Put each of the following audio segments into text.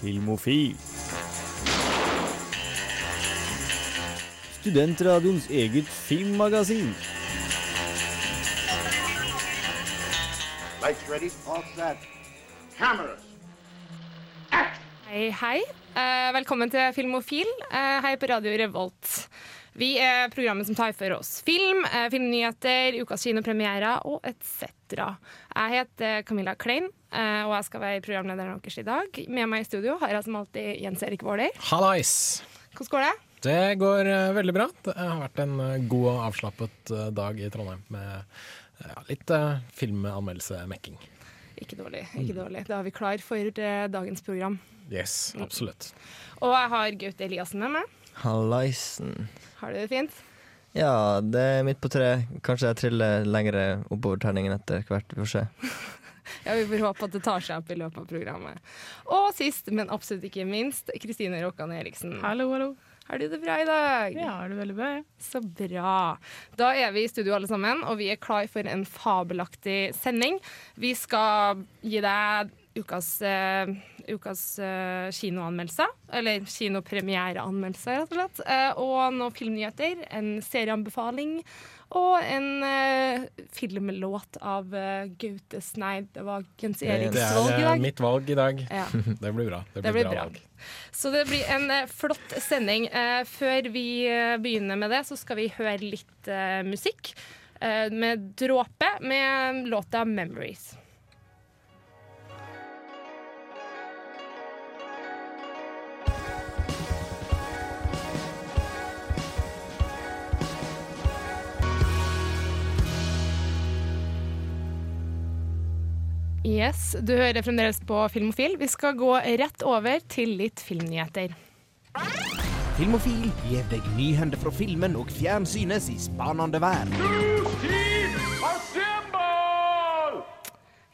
Filmofil. Studentradioens eget filmmagasin. Lights ready, all set. Cameras. Hei, hei. Eh, velkommen til Filmofil Hei på Radio Revolt. Vi er programmet som tar for oss film, eh, filmnyheter, ukas kinopremierer og etc. Jeg heter Camilla Klein, eh, og jeg skal være programlederen deres i dag. Med meg i studio har jeg som alltid Jens Erik Våler. Hallais! Hvordan går det? Det går eh, veldig bra. Det har vært en eh, god og avslappet eh, dag i Trondheim med eh, ja, litt uh, filmanmeldelse-mekking. Ikke dårlig. ikke dårlig. Da er vi klar for eh, dagens program. Yes, absolutt. Og jeg har Gaute Eliassen med meg. Hallaisen. Har du det fint? Ja, det er midt på tre. Kanskje jeg triller lengre oppover terningen etter hvert. Vi får se. Ja, Vi får håpe at det tar seg opp i løpet av programmet. Og sist, men absolutt ikke minst, Kristine Rokkan Eriksen. Hallo, hallo. Har du det bra i dag? Ja, er det veldig bra? Så bra. Da er vi i studio alle sammen, og vi er klar for en fabelaktig sending. Vi skal gi deg ukas, uh, ukas uh, kinoanmeldelser, eller kinopremiereanmeldelser, rett og slett. Uh, og noen filmnyheter, en serieanbefaling og en eh, filmlåt av uh, Gaute Sneid. Det var Jens Eriks Det valg i er eh, dag. mitt valg i dag. Ja. Det blir bra. Det blir, Det blir bra, bra. Så det blir en eh, flott sending. Eh, før vi eh, begynner med det, så skal vi høre litt musikk. med Dråpe med låta 'Memories'. Yes, Du hører fremdeles på Filmofil. Vi skal gå rett over til litt filmnyheter. Filmofil gir deg nyhender fra filmen og fjernsynets i spanende verden.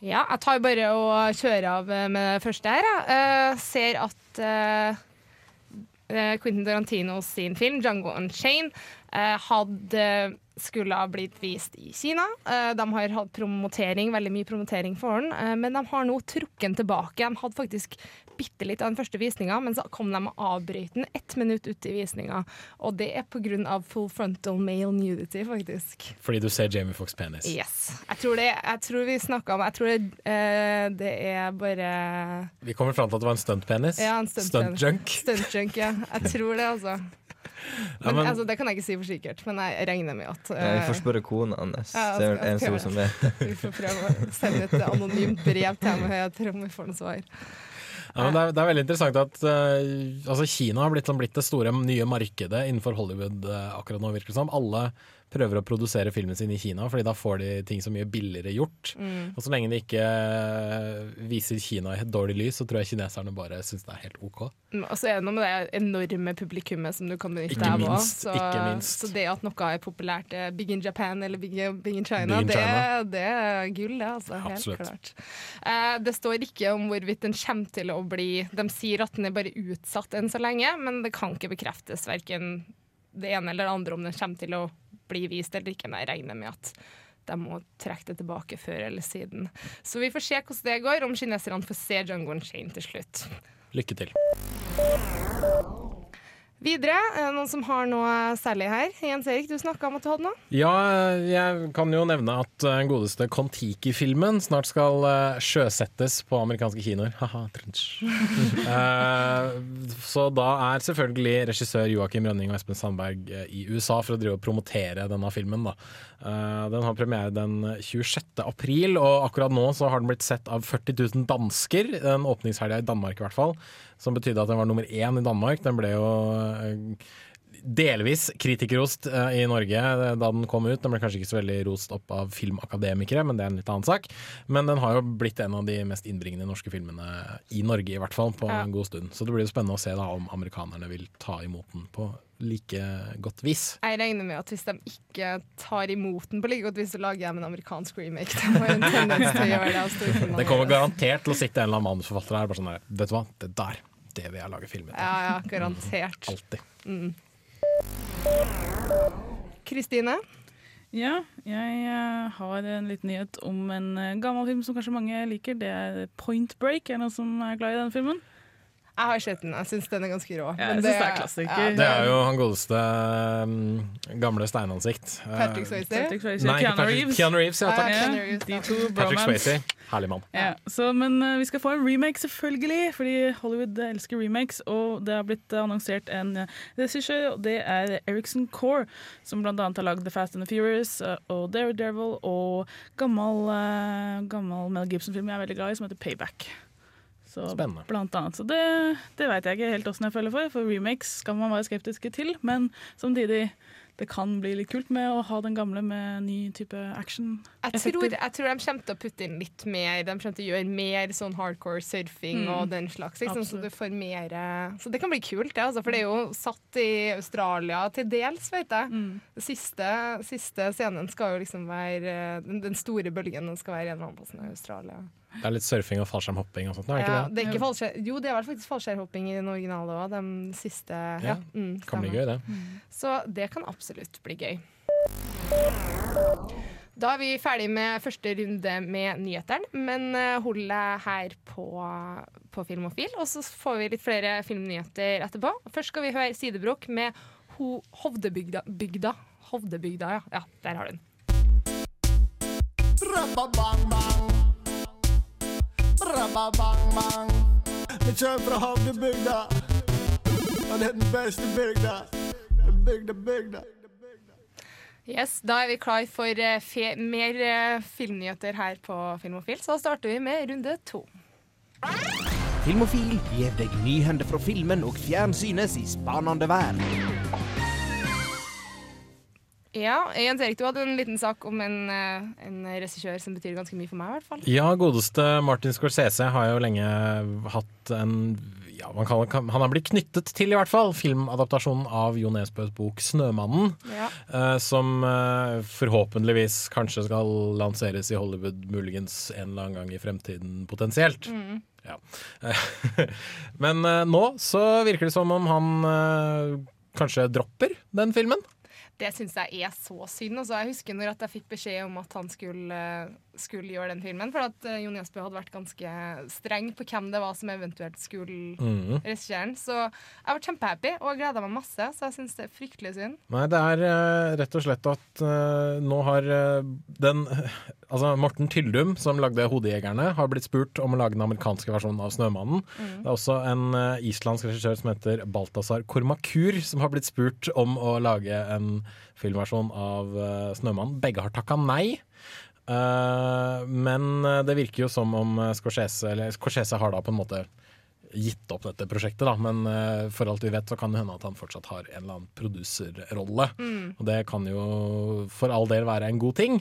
Ja, jeg tar bare og kjører av med det første her. jeg. Eh, ser at eh, eh, Quentin Tarantino sin film 'Django Unchained' hadde skulle ha blitt vist i Kina. Eh, de har hatt promotering, veldig mye promotering for den, eh, men de har nå trukket den tilbake. De hadde faktisk bitte litt av den første visninga, men så kom de og avbrøt den ett minutt ut i visninga. Og det er pga. full frontal male nudity, faktisk. Fordi du ser Jamie Fox penis. Yes. Jeg tror, det, jeg tror vi snakka om Jeg tror det, uh, det er bare Vi kommer fram til at det var en stuntpenis. Ja, en stunt- Stuntjunk. stuntjunk. Ja. Jeg tror det, altså. Ja, Men, men- altså. Det kan jeg ikke si for sikkert, men jeg regner med at Ja, vi eh, får spørre kona hans. Ja, det er jeg eneste hun som vet. vi får prøve å sende et anonymt brev til henne. Jeg tror vi får noe svar. Ja, men det, er, det er veldig interessant at uh, altså Kina har blitt, blitt det store nye markedet innenfor Hollywood uh, akkurat nå, virker det som. Alle prøver å produsere filmen sin i Kina, fordi da får de ting så mye billigere gjort. Mm. Og så lenge de ikke eh, viser Kina i et dårlig lys, så tror jeg kineserne bare syns det er helt OK. Mm, Og så er det noe med det enorme publikummet som du kan benytte deg av òg. Så, så det at noe er populært, eh, big in Japan eller big, big in China, Big in det, det er gull, det. Altså, helt Absolutt. klart. Eh, det står ikke om hvorvidt den kommer til å bli De sier at den er bare utsatt enn så lenge, men det kan ikke bekreftes verken det ene eller det andre om den kommer til å bli vist eller ikke. Men jeg regner med at de må trekke det tilbake før eller siden. Så vi får se hvordan det går, om kineserne får se Django Chain til slutt. Lykke til. Videre, er det noen som har noe særlig her? Jens Erik, du snakka om at du hadde noe? Ja, jeg kan jo nevne at eh, den godeste Kon-Tiki-filmen snart skal eh, sjøsettes på amerikanske kinoer. Haha. Eh, så da er selvfølgelig regissør Joakim Rønning og Espen Sandberg eh, i USA for å drive og promotere denne filmen. Da. Eh, den har premiere den 26. april, og akkurat nå så har den blitt sett av 40 000 dansker. Den åpningshelga i Danmark i hvert fall, som betydde at den var nummer én i Danmark. Den ble jo eh, delvis kritikerrost eh, i Norge eh, da den kom ut. Den ble kanskje ikke så veldig rost opp av filmakademikere, men det er en litt annen sak. Men den har jo blitt en av de mest innbringende norske filmene i Norge, i hvert fall, på Ja. en god stund. Så det blir jo spennende å se da om amerikanerne vil ta imot den på like godt vis. Jeg regner med at hvis de ikke tar imot den på like godt vis, så lager jeg en amerikansk remake. De har en tendens til å gjøre det. av Det kommer garantert til å sitte en eller annen manusforfatter her bare sånn der, vet du hva, det der, det vil jeg lage film etter. Ja, ja, garantert. Alltid. Kristine? Ja, jeg eh, har en liten nyhet om en eh, gammel film som kanskje mange liker. Det er Point Break. Er det noen som er glad i den filmen? Jeg har sett den. Jeg syns den er ganske rå. Ja, men jeg synes det er klassiker. ja, Det er jo han godeste um, gamle steinansikt. Eh, Patrick Swayze. Patrick Swayze, Nei, Keanu Patrick. Reeves. Keanu Reeves, ja takk. Ah, Ja, Keanu Reeves, de to Patrick. Swayze. Herlig mann. Ja, så, men uh, vi skal få en remake, selvfølgelig, fordi Hollywood elsker remakes. Og det har blitt eh, annonsert en eh, regissør, og det er Erikson Core, som annet har lagd The Fast and the Furious eh, og Daredevil og gammel, uh, gammel Mel Gibson-film jeg er veldig glad i, som heter Payback. Så, Spennende. Blant annet. Så det, det vet jeg ikke helt åssen jeg føler for, for remakes skal man være skeptiske til, men samtidig det kan bli litt kult med å ha den gamle med ny type action. Jeg tror, jeg tror de kommer til å putte inn litt mer. De kommer til å gjøre mer sånn hardcore surfing Mm. og den slags. Liksom, så du får mer eh, Så det kan bli kult, det. Altså, for det er jo satt i Australia til dels, vet jeg. Mm. Den Siste, siste scenen skal jo liksom være eh, Den, den store bølgen den skal være en eller annen plass i Australia. Det er litt surfing og fallskjermhopping og sånt, er det Ja, ikke det? det er ikke fallskjer, jo, det er vel faktisk fallskjermhopping i den originale òg. den siste Ja. Ja, mm, Kan bli gøy, det. Så det kan absolutt bli gøy. Da er vi ferdig med første runde med nyhetene, men eh, hold deg her på, på Filmofil, og så får vi litt flere filmnyheter etterpå. Først skal vi høre Sidebrok med Ho Hovdebygda. Bygda. Hovdebygda, ja. ja. Der har du den. Rabba-bang-bang. Rabba-bang-bang. Vi kjører fra havnebygda. Og det er den beste bygda. Den bygda, bygda. Yes, Da er vi klar for eh, fe mer eh, filmnyheter her på Filmofil, så starter vi med runde to. Filmofil gir deg nyhender fra filmen og fjernsynets i spanende verden. Ja, Jens Erik, du hadde en liten sak om en, eh, en regissør som betyr ganske mye for meg, i hvert fall. Ja, godeste Martin Scorsese har jo lenge hatt en ja, man kan, Han har blitt knyttet til, i hvert fall, filmadaptasjonen av Jo Nesbøs bok 'Snømannen'. Ja. eh, som eh, forhåpentligvis kanskje skal lanseres i Hollywood muligens en eller annen gang i fremtiden, potensielt. Mm. Ja. Men nå så virker det som om han kanskje dropper den filmen. Det syns jeg er så synd. Altså, jeg husker når jeg fikk beskjed om at han skulle, skulle gjøre den filmen. For at uh, Jon Jesper hadde vært ganske streng på hvem det var som eventuelt skulle Mhm. regissere den. Så jeg var kjempehappy og gleda meg masse, så jeg syns det er fryktelig synd. Nei, det er uh, rett og slett at uh, nå har den Altså Morten Tyldum, som lagde 'Hodejegerne', har blitt spurt om å lage den amerikanske versjonen av 'Snømannen'. Det er også en islandsk regissør som heter Balthazar Kormakur, som har blitt spurt om å lage en filmversjon av 'Snømannen'. Begge har takka nei. Eh, men eh, det virker jo som om eh, Scorsese, eller Scorsese har da på en måte gitt opp dette prosjektet, da. Men for alt vi vet, så kan det hende at han fortsatt har en eller annen produserrolle. Og det kan jo for all del være en god ting,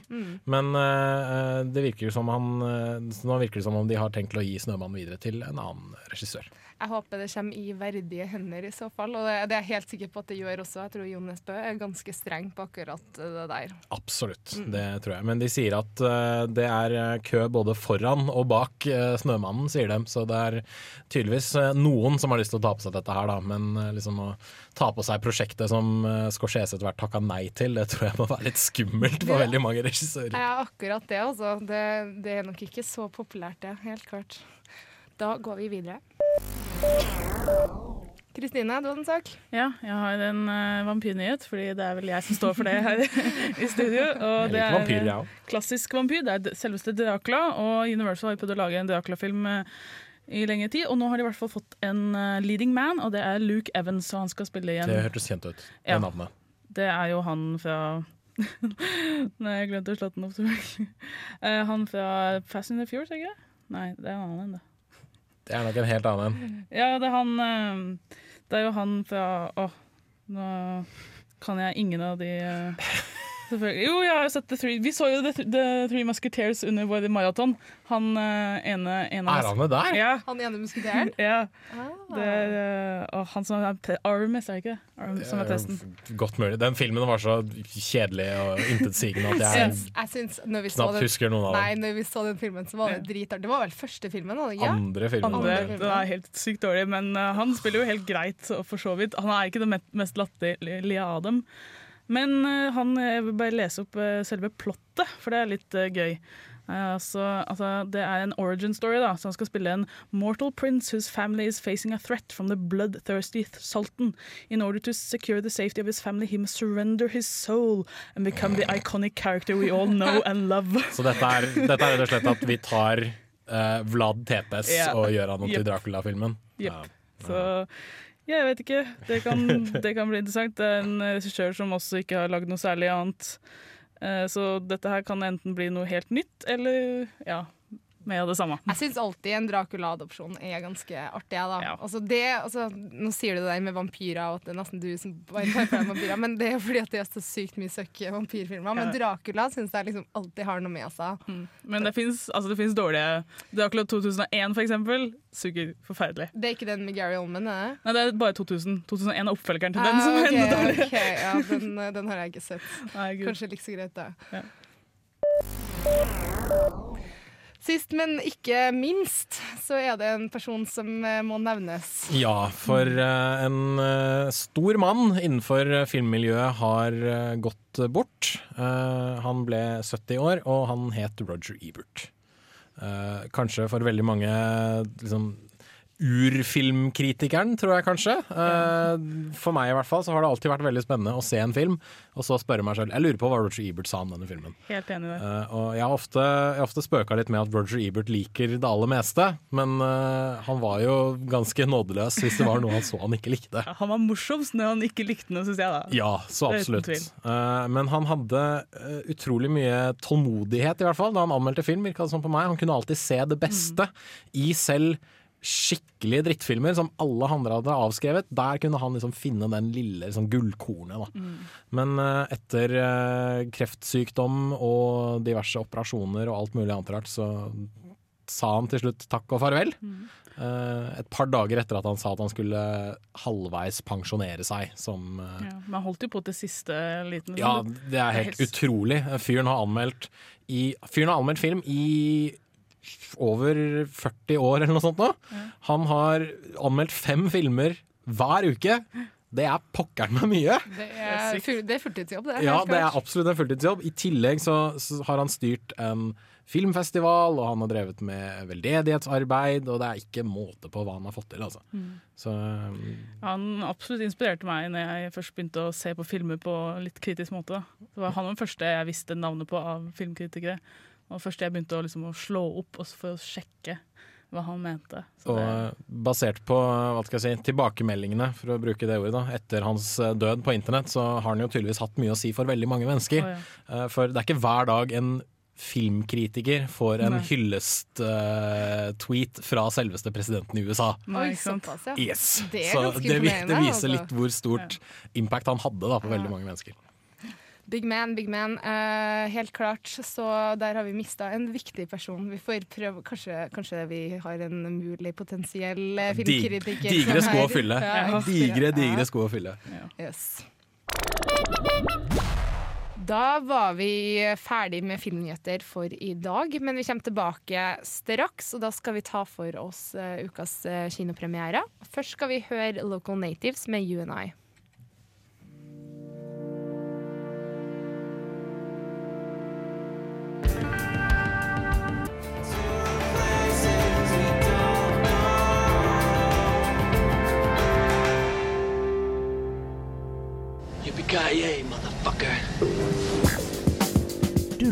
men uh, det virker jo som han Nå virker det som om de har tenkt å gi 'Snømannen' videre til en annen regissør. Jeg håper det kommer i verdige hender i så fall, og det, det er jeg helt sikker på at det gjør også. Jeg tror Jon Nesbø er ganske streng på akkurat det der. Absolutt, det tror jeg. Men de sier at uh, det er eh, kø både foran og bak uh, 'Snømannen', sier de. Så det er tydeligvis uh, noen som har lyst til å ta på seg dette her, da. Men eh, liksom å ta på seg prosjektet som eh, Scorsese etter hvert takka nei til, det tror jeg må være litt skummelt for veldig mange regissører. Ja, akkurat det, altså. Det, det er nok ikke så populært, det. Helt klart. Da går vi videre. Kristine, du hadde en sak? Ja, jeg har en uh, vampyrnyhet, fordi det er vel jeg som står for det her i studio. Og det er vampyr, eh, klassisk vampyr. Det er selveste Dracula, og Universal har jo prøvd å lage en Dracula-film eh, i lengre tid. Og nå har de i hvert fall fått en eh, leading man, og det er Luke Evans, og han skal spille igjen. Det hørtes kjent ut, det Ja. navnet. Det er jo han fra Nei, jeg glemte å slå den opp. selvfølgelig. Eh, han fra Fast and the Furious, ikke det? Nei, det er en annen enn det. Det er nok en helt annen en. Ja, det er han eh, Det er jo han fra Å, nå kan jeg ingen av de eh, Selvfølgelig. Jo, jeg har sett The Three Vi så jo The, The Three Musketeers under vår maraton. Han uh, ene, ene Er han med der? Ja. Han ene musketeeren? ja. Ah. Det er eh, å, han som er Armis, er det ikke det? Arm, som er presten. Godt mulig. Den filmen var så kjedelig og intetsigende at Jeg jeg syns, jeg syns når vi så knapt den husker noen av Nei, når vi så den filmen, så var det dritartig. Det var vel første filmen? ikke? Andre filmen Andre, den er helt sykt dårlig, men uh, han spiller jo helt greit, for så vidt. Han er ikke det mest latterlige av dem. Men eh, han, jeg vil bare lese opp eh, selve plottet, for det er litt eh, gøy. Uh, så, altså, det er en origin story, da, så han skal spille en mortal prince whose family is facing a threat from the bloodthirsty sultan. In order to secure the safety of his family, he must surrender his soul and become the iconic character we all know and love. Så dette er, dette er rett og slett at vi tar uh, Vlad Tepes yeah. og gjør han om til Dracula-filmen. Så ja, jeg vet ikke. Det kan, det kan bli interessant. Det er en regissør som også ikke har lagd noe særlig annet. Eh, Så dette her kan enten bli noe helt nytt, eller ja, av det samme. Jeg syns alltid en Dracula-adopsjon er ganske artig. Ja. Altså det, altså, nå sier du det der med vampyrer, og at det er nesten du som bare tar vampyrer, men det er jo fordi at det er så sykt mye søkke vampyrfilmer. Men Dracula syns jeg liksom alltid har noe med seg. Men det fins altså dårlige Dracula 2001, for eksempel. Suger forferdelig. Det er ikke den med Gary Oldman, er det? Nei, det er bare 2000. 2001 er oppfølgeren til den Ah, som er dårlig. enda ja, den, den har jeg ikke sett. Nei, Kanskje like så greit, da. Ja. Sist, men ikke minst, så er det en person som eh, må nevnes. Ja, for eh, en eh, stor mann innenfor filmmiljøet har gått bort. Han ble 70 år, og han het Roger Ebert. Kanskje for veldig mange liksom, urfilmkritikeren, tror jeg kanskje. Eh, for meg i hvert fall så har det alltid vært veldig spennende å se en film, og så spørre meg selv Jeg lurer på hva Roger Ebert sa om denne filmen. Helt enig der. Eh, og jeg har ofte, jeg har ofte spøka litt med at Roger Ebert liker det aller meste, men eh, han var jo ganske nådeløs hvis det var noe han så han ikke likte. Han var morsomst når han ikke likte noe, syns jeg. da. Ja, så absolutt. men han hadde utrolig mye tålmodighet, i hvert fall, da han anmeldte film. Virka det som på meg. Han kunne alltid se det beste i selv skikkelige drittfilmer som alle andre hadde avskrevet. Der kunne han liksom finne den lille liksom, gullkornet. Da. Men uh, etter uh, kreftsykdom og diverse operasjoner og alt mulig annet rart, så sa han til slutt takk og farvel. Eh, et par dager etter at han sa at han skulle halvveis pensjonere seg som uh, Ja, men han holdt jo på til siste liten. ja, det er helt utrolig. Fyren har anmeldt i, Fyren har anmeldt film i over 40 år eller noe sånt nå. Han har anmeldt fem filmer hver uke. Det er pokkeren meg mye. Det er, det er fulltidsjobb, det. Ja, det er absolutt en fulltidsjobb. I tillegg så, så har han styrt en filmfestival, og han har drevet med veldedighetsarbeid, og det er ikke måte på hva han har fått til, altså. Så um, Han absolutt inspirerte meg når jeg først begynte å se på filmer på litt kritisk måte. Da. Det var han den første jeg visste navnet på av filmkritikere. Og først jeg begynte å, liksom, å slå opp også for å sjekke hva han mente. Så Og det, eh, basert på hva skal jeg si, tilbakemeldingene for å bruke det ordet da, etter hans eh, død på internett, så har han jo tydeligvis hatt mye å si for veldig mange mennesker. Oh, ja. Eh, For det er ikke hver dag en filmkritiker får en hyllest-tweet fra selveste presidenten i USA. Nei, Oi, sant? såpass, ja. Yes. Det er Så det, det viser altså. litt hvor stort impact han hadde da, på veldig mange mennesker. Big man, big man. Eh, helt klart. Så der har vi mista en viktig person. Vi får prøve Kanskje, kanskje vi har en mulig potensiell eh, Dig- filmkritiker. digre sko å fylle. Ja, Digre, digre sko å fylle. Yes. Da var vi ferdig med filmnyheter for i dag, men vi kommer tilbake straks. Og da skal vi ta for oss eh, ukas uh, kinopremiere. Først skal vi høre Local Natives med You and I.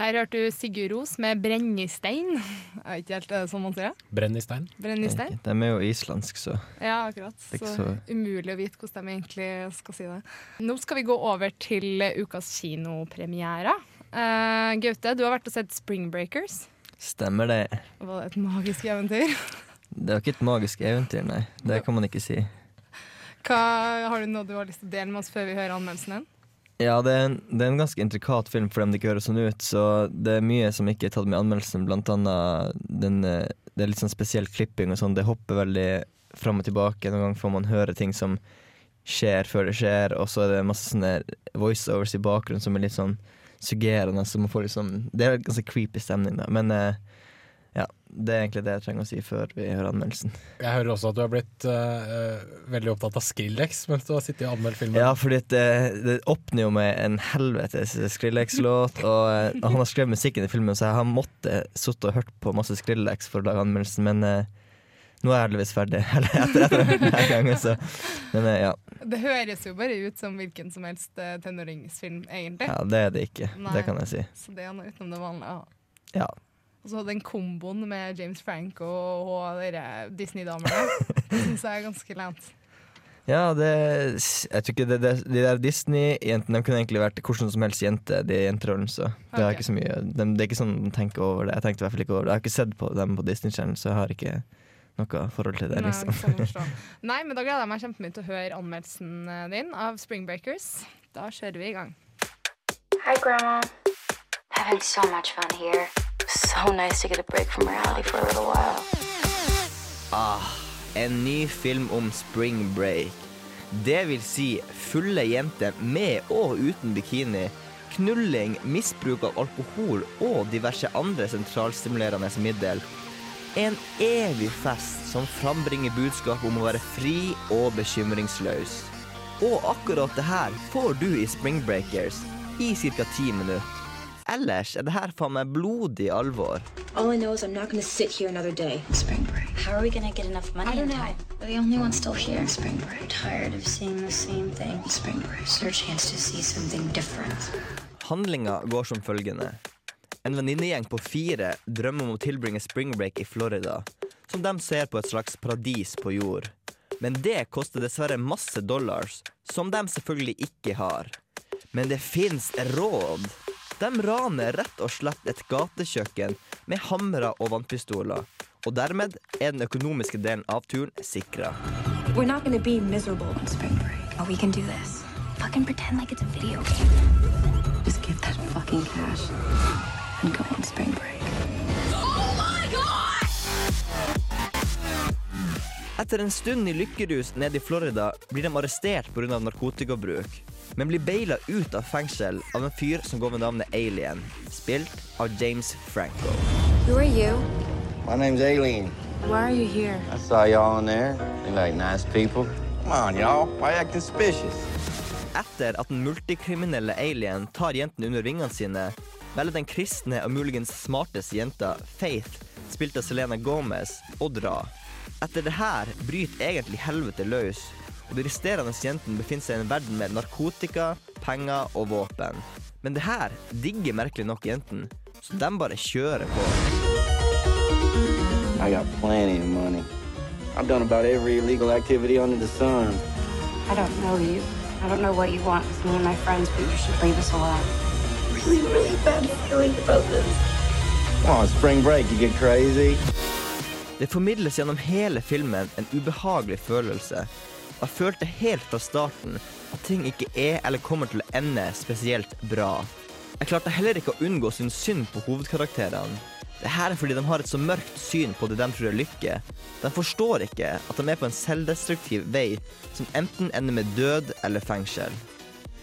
Der hørte du Sigurd Ros med 'Brennistein'. Jeg vet ikke helt er det sånn man sier det? Brennistein. Brennistein? De er jo islandsk, så Ja, akkurat. Så så- umulig å vite hvordan de egentlig skal si det. Nå skal vi gå over til eh, ukas kinopremiere. Uh, Gaute, du har vært og sett 'Spring Breakers'. stemmer det. Var det et magisk eventyr? Det var ikke et magisk eventyr, nei. Det kan man ikke si. Hva, har du noe du har lyst til å dele med oss før vi hører anmeldelsen din? Ja, det er, en, det er en ganske intrikat film for dem det ikke høres sånn ut, så det er mye som ikke er tatt med i anmeldelsen. Blant annet den, eh, det er litt sånn spesiell klipping og sånn. Det hopper veldig fram og tilbake. Noen ganger får man høre ting som skjer før det skjer, og så er det masse sånne voiceovers i bakgrunnen som er litt sånn suggerende. Så man får sånn Det er en ganske creepy stemning, da. Men eh, det er egentlig det jeg trenger å si før vi hører anmeldelsen. Jeg hører også at du har blitt uh, veldig opptatt av Skrillex mens du har sittet og anmeldt filmen. Ja, fordi det, det åpner jo med en helvetes Skrillex-låt, og og, han har skrevet musikken i filmen, så jeg har måttet sitte og hørt på masse Skrillex for å lage anmeldelsen, men uh, nå er jeg heldigvis ferdig. Eller etter at jeg har hørt den her gangen, så Men uh, ja. Det høres jo bare ut som hvilken som helst eh, tenåringsfilm, egentlig. ja, det er det ikke. Nei. Det kan jeg si. Så det er noe utenom det vanlige. Ja. Og så den komboen med James Franco og dere Disney-damene syns jeg er ganske lent. Ja, det Jeg tror ikke det, det, De der Disney-jentene De kunne egentlig vært hvordan som helst jente, de jenterollen, så det, er ikke så mye, de, det er ikke sånn de tenker over det. Jeg tenkte i hvert fall ikke over det. Jeg har ikke sett på dem på Disney Channel, så jeg har ikke noe forhold til det, Nei, liksom. Nei, men da gleder jeg meg kjempemye til å høre anmeldelsen eh, din av Spring Breakers. Da kjører vi i gang. Hi, Grandma. Having so much fun here. So nice to get a break from reality for a little while. Ah, en ny film om spring break. Det vil si fulle jenter med og uten bikini, knulling, misbruk av alkohol og diverse andre sentralstimulerende middel. En evig fest som frambringer budskap om å være fri og bekymringsløs. Og akkurat det her får du i Spring Breakers i ca. ti minutter. Ellers er det her faen meg blodig alvor. All I know is I'm not going sit here another day. Spring break. How are we gonna get enough money I don't know. We're the only ones still here. Spring break. Tired of seeing the same thing. Spring break. It's your chance to see something different. Handlinga går som følgende. En venninnegjeng på fire drømmer om å tilbringe spring break i Florida, som de ser på et slags paradis på jord. Men det koster dessverre masse dollars, som de selvfølgelig ikke har. Men det fins råd. De raner rett og slett et gatekjøkken med hamre og vannpistoler. Og dermed er den økonomiske delen av turen sikra. Like. Just give that fucking cash and go on spring break. Etter en stund i lykkerus nede i Florida blir de arrestert pga. narkotikabruk, men blir baila ut av fengsel av en fyr som går ved navnet Alien, spilt av James Franco. Who are you? My name's Alien. Why are you here? I saw y'all in there. They like nice people. Come on, y'all. Why acting suspicious? Etter at den multikriminelle Alien tar jentene under vingene sine, velger den kristne og muligens smarteste jenta, Faith, spilt av Selena Gomez, å dra. Etter det her bryter egentlig helvete løs, og de resterende jentene befinner seg i en verden med narkotika, penger og våpen. Men det her digger merkelig nok jentene, så de bare kjører på. I got plenty of money. I've done about every illegal activity under the sun. I don't know you. I don't know what you want with me and my friends, but you should leave us alone. Really, really bad feeling about this. Come on, spring break, you get crazy. Det formidles gjennom hele filmen en ubehagelig følelse. Jeg følte helt fra starten at ting ikke er eller kommer til å ende spesielt bra. Jeg klarte heller ikke å unngå å synes synd på hovedkarakterene. Det her er fordi de har et så mørkt syn på det de tror er lykke. De forstår ikke at de er på en selvdestruktiv vei som enten ender med død eller fengsel.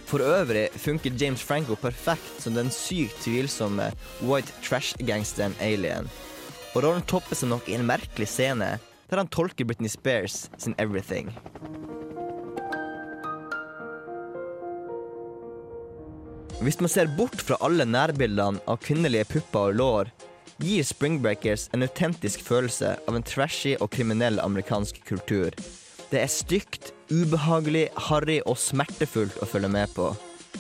For øvrig funker James Franco perfekt som den sykt tvilsomme white trash-gangsteren Alien. Og rollen topper seg nok i en merkelig scene der han tolker Britney Spears sin Everything. Hvis man ser bort fra alle nærbildene av kvinnelige pupper og lår, gir Spring Breakers en autentisk følelse av en trashy og kriminell amerikansk kultur. Det er stygt, ubehagelig, harry og smertefullt å følge med på.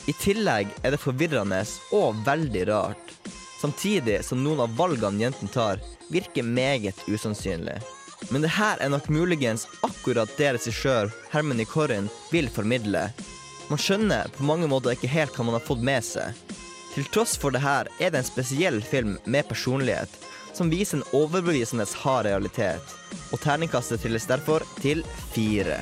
I tillegg er det forvirrende og veldig rart. Samtidig som noen av valgene jentene tar, virker meget usannsynlig. Men det her er nok muligens akkurat det regissør Hermione Corrin vil formidle. Man skjønner på mange måter ikke helt hva man har fått med seg. Til tross for det her er det en spesiell film med personlighet, som viser en overbevisende hard realitet. Og terningkastet trilles derfor til fire.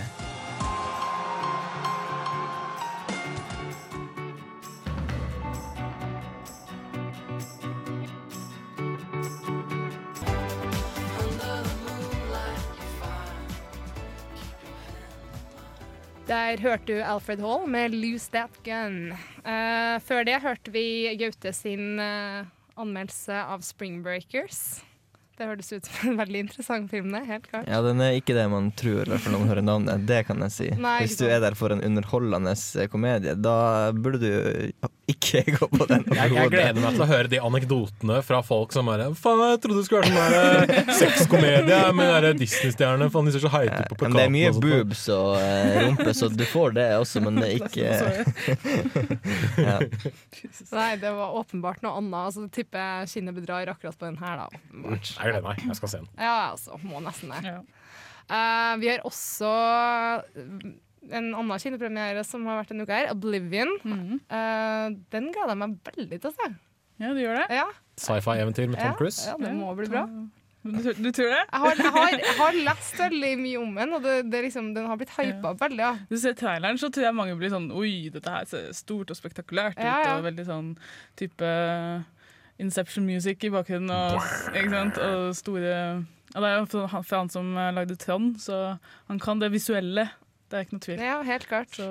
Der hørte du Alfred Hall med 'Lose That Gun'. Uh, før det hørte vi Gaute sin uh, anmeldelse av 'Spring Breakers'. Det hørtes ut som en veldig interessant film, det. Helt klart. Ja, den er ikke det man tror, i hvert fall når man hører navnet. Det kan jeg si. Nei, Hvis du er der for en underholdende eh, komedie, da burde du ikke gå på den. Jeg, jeg gleder meg til å høre de anekdotene fra folk som bare Faen, jeg trodde det skulle være sånn eh, sexkomedie med Disney-stjernene. Faen, de ser så heite ut på Men det er mye og boobs og uh, rumpe, så du får det også, men det er ikke ja. Nei, det var åpenbart noe annet. Altså, jeg tipper kinnet bedrar akkurat på den her, da. åpenbart. Jeg gleder meg. Jeg skal se den. Ja, altså. Må nesten det. Eh, vi har også en annen kinopremiere som har vært en uke her, 'Oblivion'. Eh, den gleder jeg meg veldig til å se. Ja, du gjør det? Ja, Sci-fi-eventyr med Tom ja, Cruise. ja det må bli bra. Du, tror- du tror det? Jeg har, jeg har, jeg har lest veldig mye om den, og det, det liksom, den har blitt hypa veldig. Ja. Du ser traileren, så tror jeg mange blir sånn Oi, dette her ser stort og spektakulært ut. Og veldig sånn type Inception music i bakgrunnen. Og, ikke sant? og store ja, Det er jo fra han, som eh, lagde Trond, så han kan det visuelle. Det er ikke noe tvil. ja, helt klart. Så,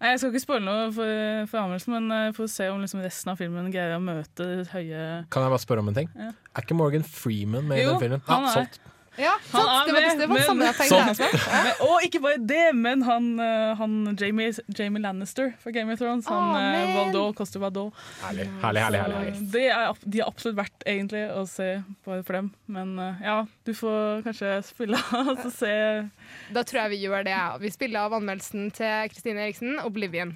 nei, jeg skal ikke spoile noe for, for anmeldelsen, men få får se om liksom resten av filmen greier å møte høye Kan jeg bare spørre om en ting? Ja. Er ikke Morgan Freeman med i den filmen? han er. solgt. Ja, Han sant, er det var med, det var det samme jeg tenkte. Sånn. Men, og ikke bare det, men han, eh, han Jamie, Jamie Lannister fra Game of Thrones. Han oh, uh. Valdo, Coster Valdo. Herlig, herlig, herlig. herlig, herlig. Det er, de er absolutt verdt egentlig å se bare for dem. Men eh, ja, du får kanskje spille av og se Da tror jeg vi gjør det. Vi spiller av anmeldelsen til Kristine Eriksen, 'Oblivion'.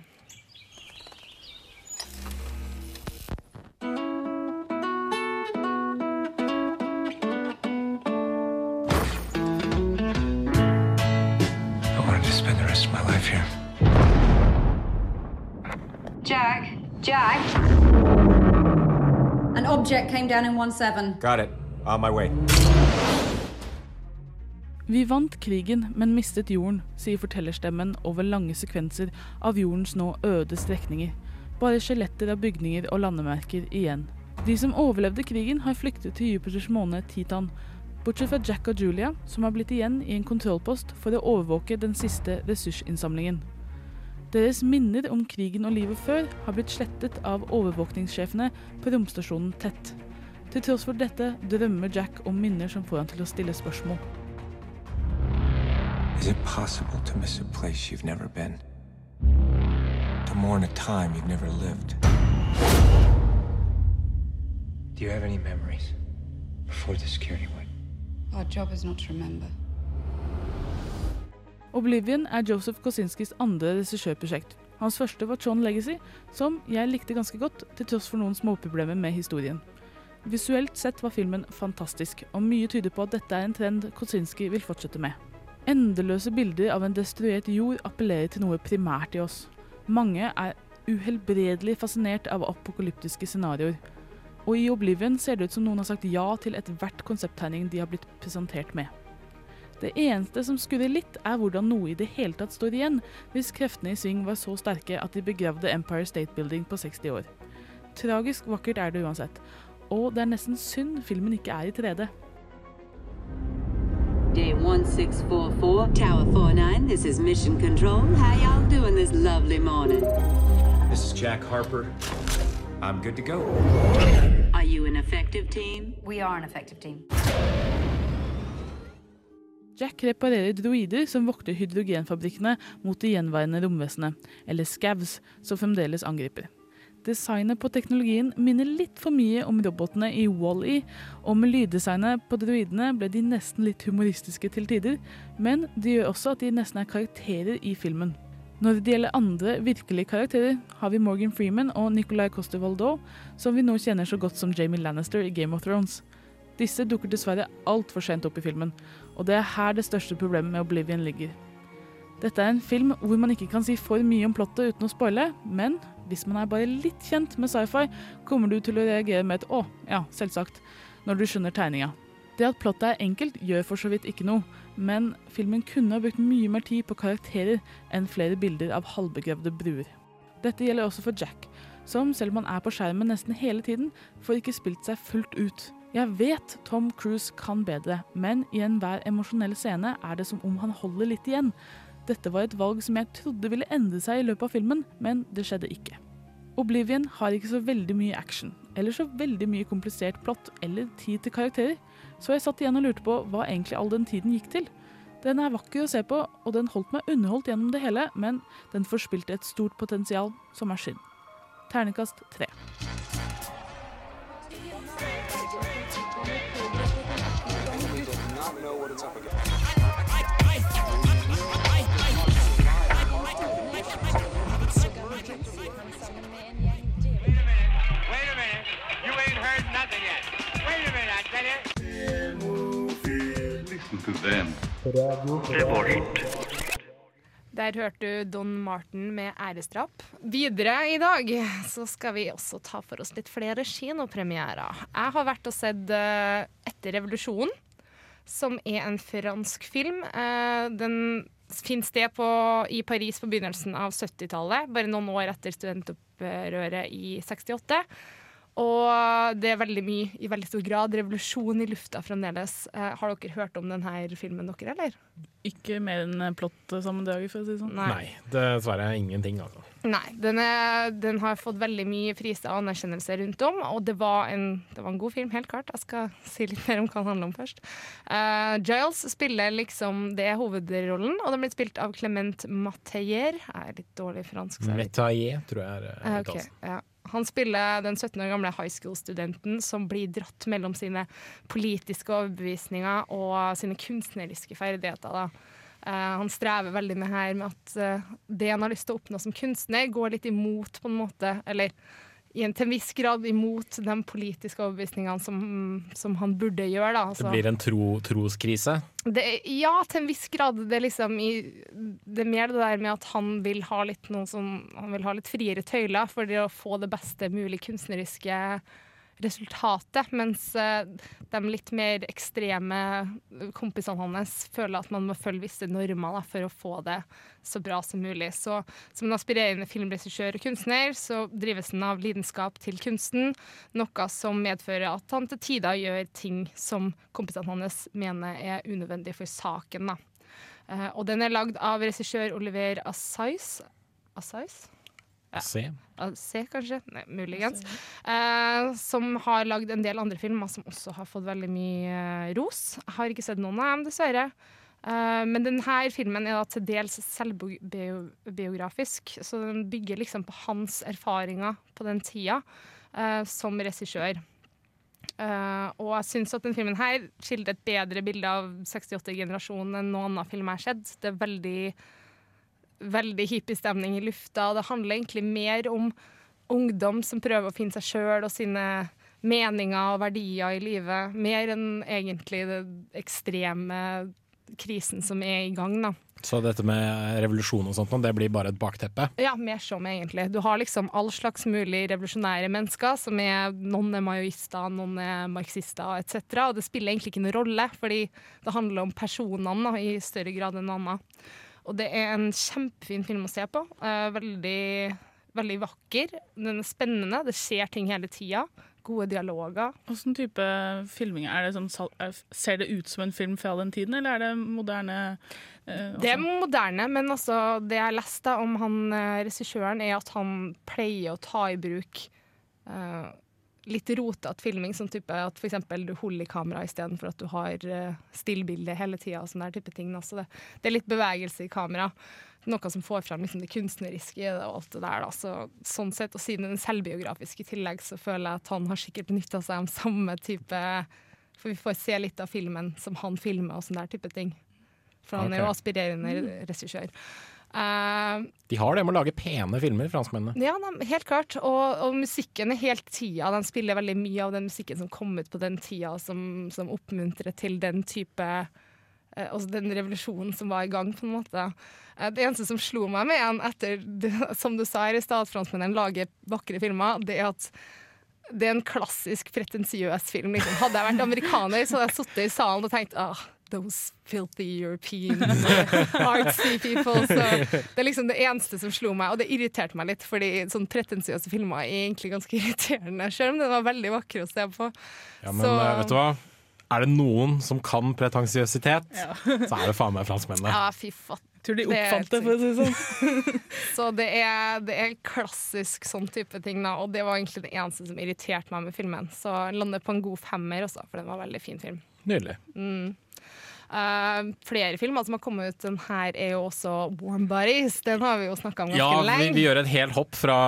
Rest of my life here. Jack, Jack. An object came down in 1-7. Got it. On my way. Vi vant krigen, men mistet jorden, sier fortellerstemmen over lange sekvenser av jordens nå øde strekninger. Bare skjeletter av bygninger og landemerker igjen. De som overlevde krigen, har flyktet til Jupiters måne Titan, bortsett fra Jack og Julia, som har blitt igjen i en kontrollpost for å overvåke den siste ressursinnsamlingen. Deres minner om krigen og livet før har blitt slettet av overvåkningssjefene på romstasjonen Tett. Til tross for dette drømmer Jack om minner som får han til å stille spørsmål. Is it possible to miss a place you've never been? To mourn a time you've never lived? Do you have any memories before the security went? Oblivion er Joseph Kosinskis andre regissørprosjekt. Hans første var Tron Legacy, som jeg likte ganske godt, til tross for noen småproblemer med historien. Visuelt sett var filmen fantastisk, og mye tyder på at dette er en trend Kosinski vil fortsette med. Endeløse bilder av en destruert jord appellerer til noe primært i oss. Mange er uhelbredelig fascinert av apokalyptiske scenarioer. Og i Oblivion ser det ut som noen har sagt ja til ethvert konsepttegning de har blitt presentert med. Det eneste som skurrer litt, er hvordan noe i det hele tatt står igjen, hvis kreftene i sving var så sterke at de begravde Empire State Building på 60 år. Tragisk vakkert er det uansett, og det er nesten synd filmen ikke er i 3D. Day 1644, Tower 49, this is Mission Control. How y'all doing this lovely morning? This is Jack Harper. I'm good to go. Are you an effective team? We are an effective team. Jack reparerer droider som vokter hydrogenfabrikkene mot de gjenværende romvesenet, eller scavs, som fremdeles angriper. Designet på teknologien minner litt for mye om robotene i Wall-E, og med lyddesignet på droidene ble de nesten litt humoristiske til tider, men det gjør også at de nesten er karakterer i filmen. Når det gjelder andre virkelige karakterer, har vi Morgan Freeman og Nicolai Coster-Waldau, som vi nå kjenner så godt som Jamie Lannister i Game of Thrones. Disse dukker dessverre altfor sent opp i filmen, og det er her det største problemet med Oblivion ligger. Dette er en film hvor man ikke kan si for mye om plottet uten å spoile, men hvis man er bare litt kjent med sci-fi, kommer du til å reagere med et 'å, ja, selvsagt', når du skjønner tegninga. Det at plottet er enkelt, gjør for så vidt ikke noe, men filmen kunne ha brukt mye mer tid på karakterer enn flere bilder av halvbegravde bruer. Dette gjelder også for Jack, som selv om han er på skjermen nesten hele tiden, får ikke spilt seg fullt ut. Jeg vet Tom Cruise kan bedre, men i enhver emosjonell scene er det som om han holder litt igjen. Dette var et valg som jeg trodde ville endre seg i løpet av filmen, men det skjedde ikke. Oblivion har ikke så veldig mye action, eller så veldig mye komplisert plott eller tid til karakterer, så jeg satt igjen og lurte på hva egentlig all den tiden gikk til. Den er vakker å se på, og den holdt meg underholdt gjennom det hele, men den forspilte et stort potensial, som er synd. Ternekast tre. Wait a minute. You ain't heard nothing yet. Wait a minute, I tell you. Der hørte du Don Martin med æresdrap. Videre i dag så skal vi også ta for oss litt flere kinopremierer. Jeg har vært og sett eh, Etter revolusjonen, som er en fransk film. Eh, den finner sted på, i Paris på begynnelsen av 70-tallet, bare noen år etter studentopprøret i 68. Og det er veldig mye, i veldig stor grad, revolusjon i lufta fremdeles. Eh, har dere hørt om denne filmen, dere, eller? Ikke mer enn plottsammendraget, for å si det sånn. Nei. Dessverre ingenting, altså. Nei, den, er, den har fått veldig mye priser og anerkjennelse rundt om, og det var, en, det var en god film, helt klart. Jeg skal si litt mer om hva den handler om først. Uh, Giles spiller liksom Det er hovedrollen, og den blir spilt av Clement Mateyer. Jeg er litt dårlig i fransk. så Metayer, tror jeg er Eh, eh, ok, ja. Han spiller den 17 år gamle high school-studenten som blir dratt mellom sine politiske overbevisninger og sine kunstneriske ferdigheter. Da. Uh, han strever veldig med her med at uh, det han har lyst til å oppnå som kunstner, går litt imot, på en måte, eller til en viss grad imot de politiske overbevisningene som, som han burde gjøre. Da. Det Altså- blir en tro, troskrise. det, ja, til en viss grad. Det er, liksom i, det er mer det der med at han vil ha litt som, han vil ha litt friere tøyler for å få det beste mulig kunstneriske resultatet. Mens eh, de litt mer ekstreme kompisene hans føler at man må følge visse normer da, for å få det så bra som mulig. Så som en aspirerende filmregissør og kunstner så drives han av lidenskap til kunsten, noe som medfører at han til tider gjør ting som kompisene hans mener er unødvendig for saken. Da. Eh, og den er lagd av regissør Oliver Assais. Assayas? Ja. Se. Se, kanskje. Nei, muligens. Eh, som har lagd en del andre filmer som også har fått veldig mye eh, ros. Jeg har ikke sett noen av dem, dessverre. Eh, men denne filmen er da til dels selvbiografisk, så den bygger liksom på hans erfaringer på den tida eh, som regissør. Uh, og jeg syns at denne filmen her skildrer et bedre bilde av 68-generasjonen enn noen annen film jeg har sett. Det er veldig veldig hippiestemning i lufta. Det handler egentlig mer om ungdom som prøver å finne seg sjøl og sine meninger og verdier i livet, mer enn egentlig det ekstreme krisen som er i gang. da. Så dette med revolusjon og sånt, det blir bare et bakteppe? Ja, mer som egentlig. Du har liksom all slags mulig revolusjonære mennesker. som er, Noen er maoister, noen er marxister etc. Og det spiller egentlig ikke noen rolle, fordi det handler om personene i større grad enn annet. Og det er en kjempefin film å se på. Eh, veldig, veldig vakker. Den er spennende. Det skjer ting hele tida. Gode dialoger. Hvilken type filming er det? Sånn, er- ser det ut som en film fra den tiden, eller er det moderne? eh, Det er moderne, men altså, det jeg leste om han eh, regissøren, er at han pleier å ta i bruk eh, litt rotete filming, sånn type at f.eks. du holder i kameraet istedenfor at du har uh, stillbilde hele tida. Sånn der type ting. Altså det, det er litt bevegelse i kamera. Noe som får fram liksom, det kunstneriske i det og alt det der. Da. Så, sånn sett, og siden den er selvbiografisk i tillegg, så føler jeg at han har sikkert benytta seg av samme type For vi får se litt av filmen som han filmer og sånn der type ting. For han er jo aspirerende regissør. Eh, De har det med å lage pene filmer, franskmennene. ja, helt klart. Og, og musikken er helt tida. De spiller veldig mye av den musikken som kom ut på den tida, som, som oppmuntrer til den type eh, Altså den revolusjonen som var i gang, på en måte. Eh, det eneste som slo meg med en etter, som du sa her i stad, at franskmennene lager vakre filmer, det er at det er en klassisk pretensiøs film. Liksom. Hadde jeg vært amerikaner, så hadde jeg sittet i salen og tenkt ah, Those filthy European artsy people. Så det er liksom det eneste som slo meg, og det irriterte meg litt, fordi sånn pretensiøse filmer er egentlig ganske irriterende, selv om den var veldig vakker å se på. Ja, men Så- eh, vet du hva? Er det noen som kan pretensiøsitet, Ja. så er det faen meg franskmennene. Ja, fy faen. Tror de oppfant det, for å si det sånn. Så det er, det er klassisk sånn type ting, da. Og det var egentlig det eneste som irriterte meg med filmen. Så jeg lander på en god femmer også, for den var en veldig fin film. Nydelig. Mm. Eh, flere filmer som har kommet ut. Den her er jo også Warm Bodies. Den har vi jo snakka om ganske Ja, vi, Ja, vi gjør et helt hopp fra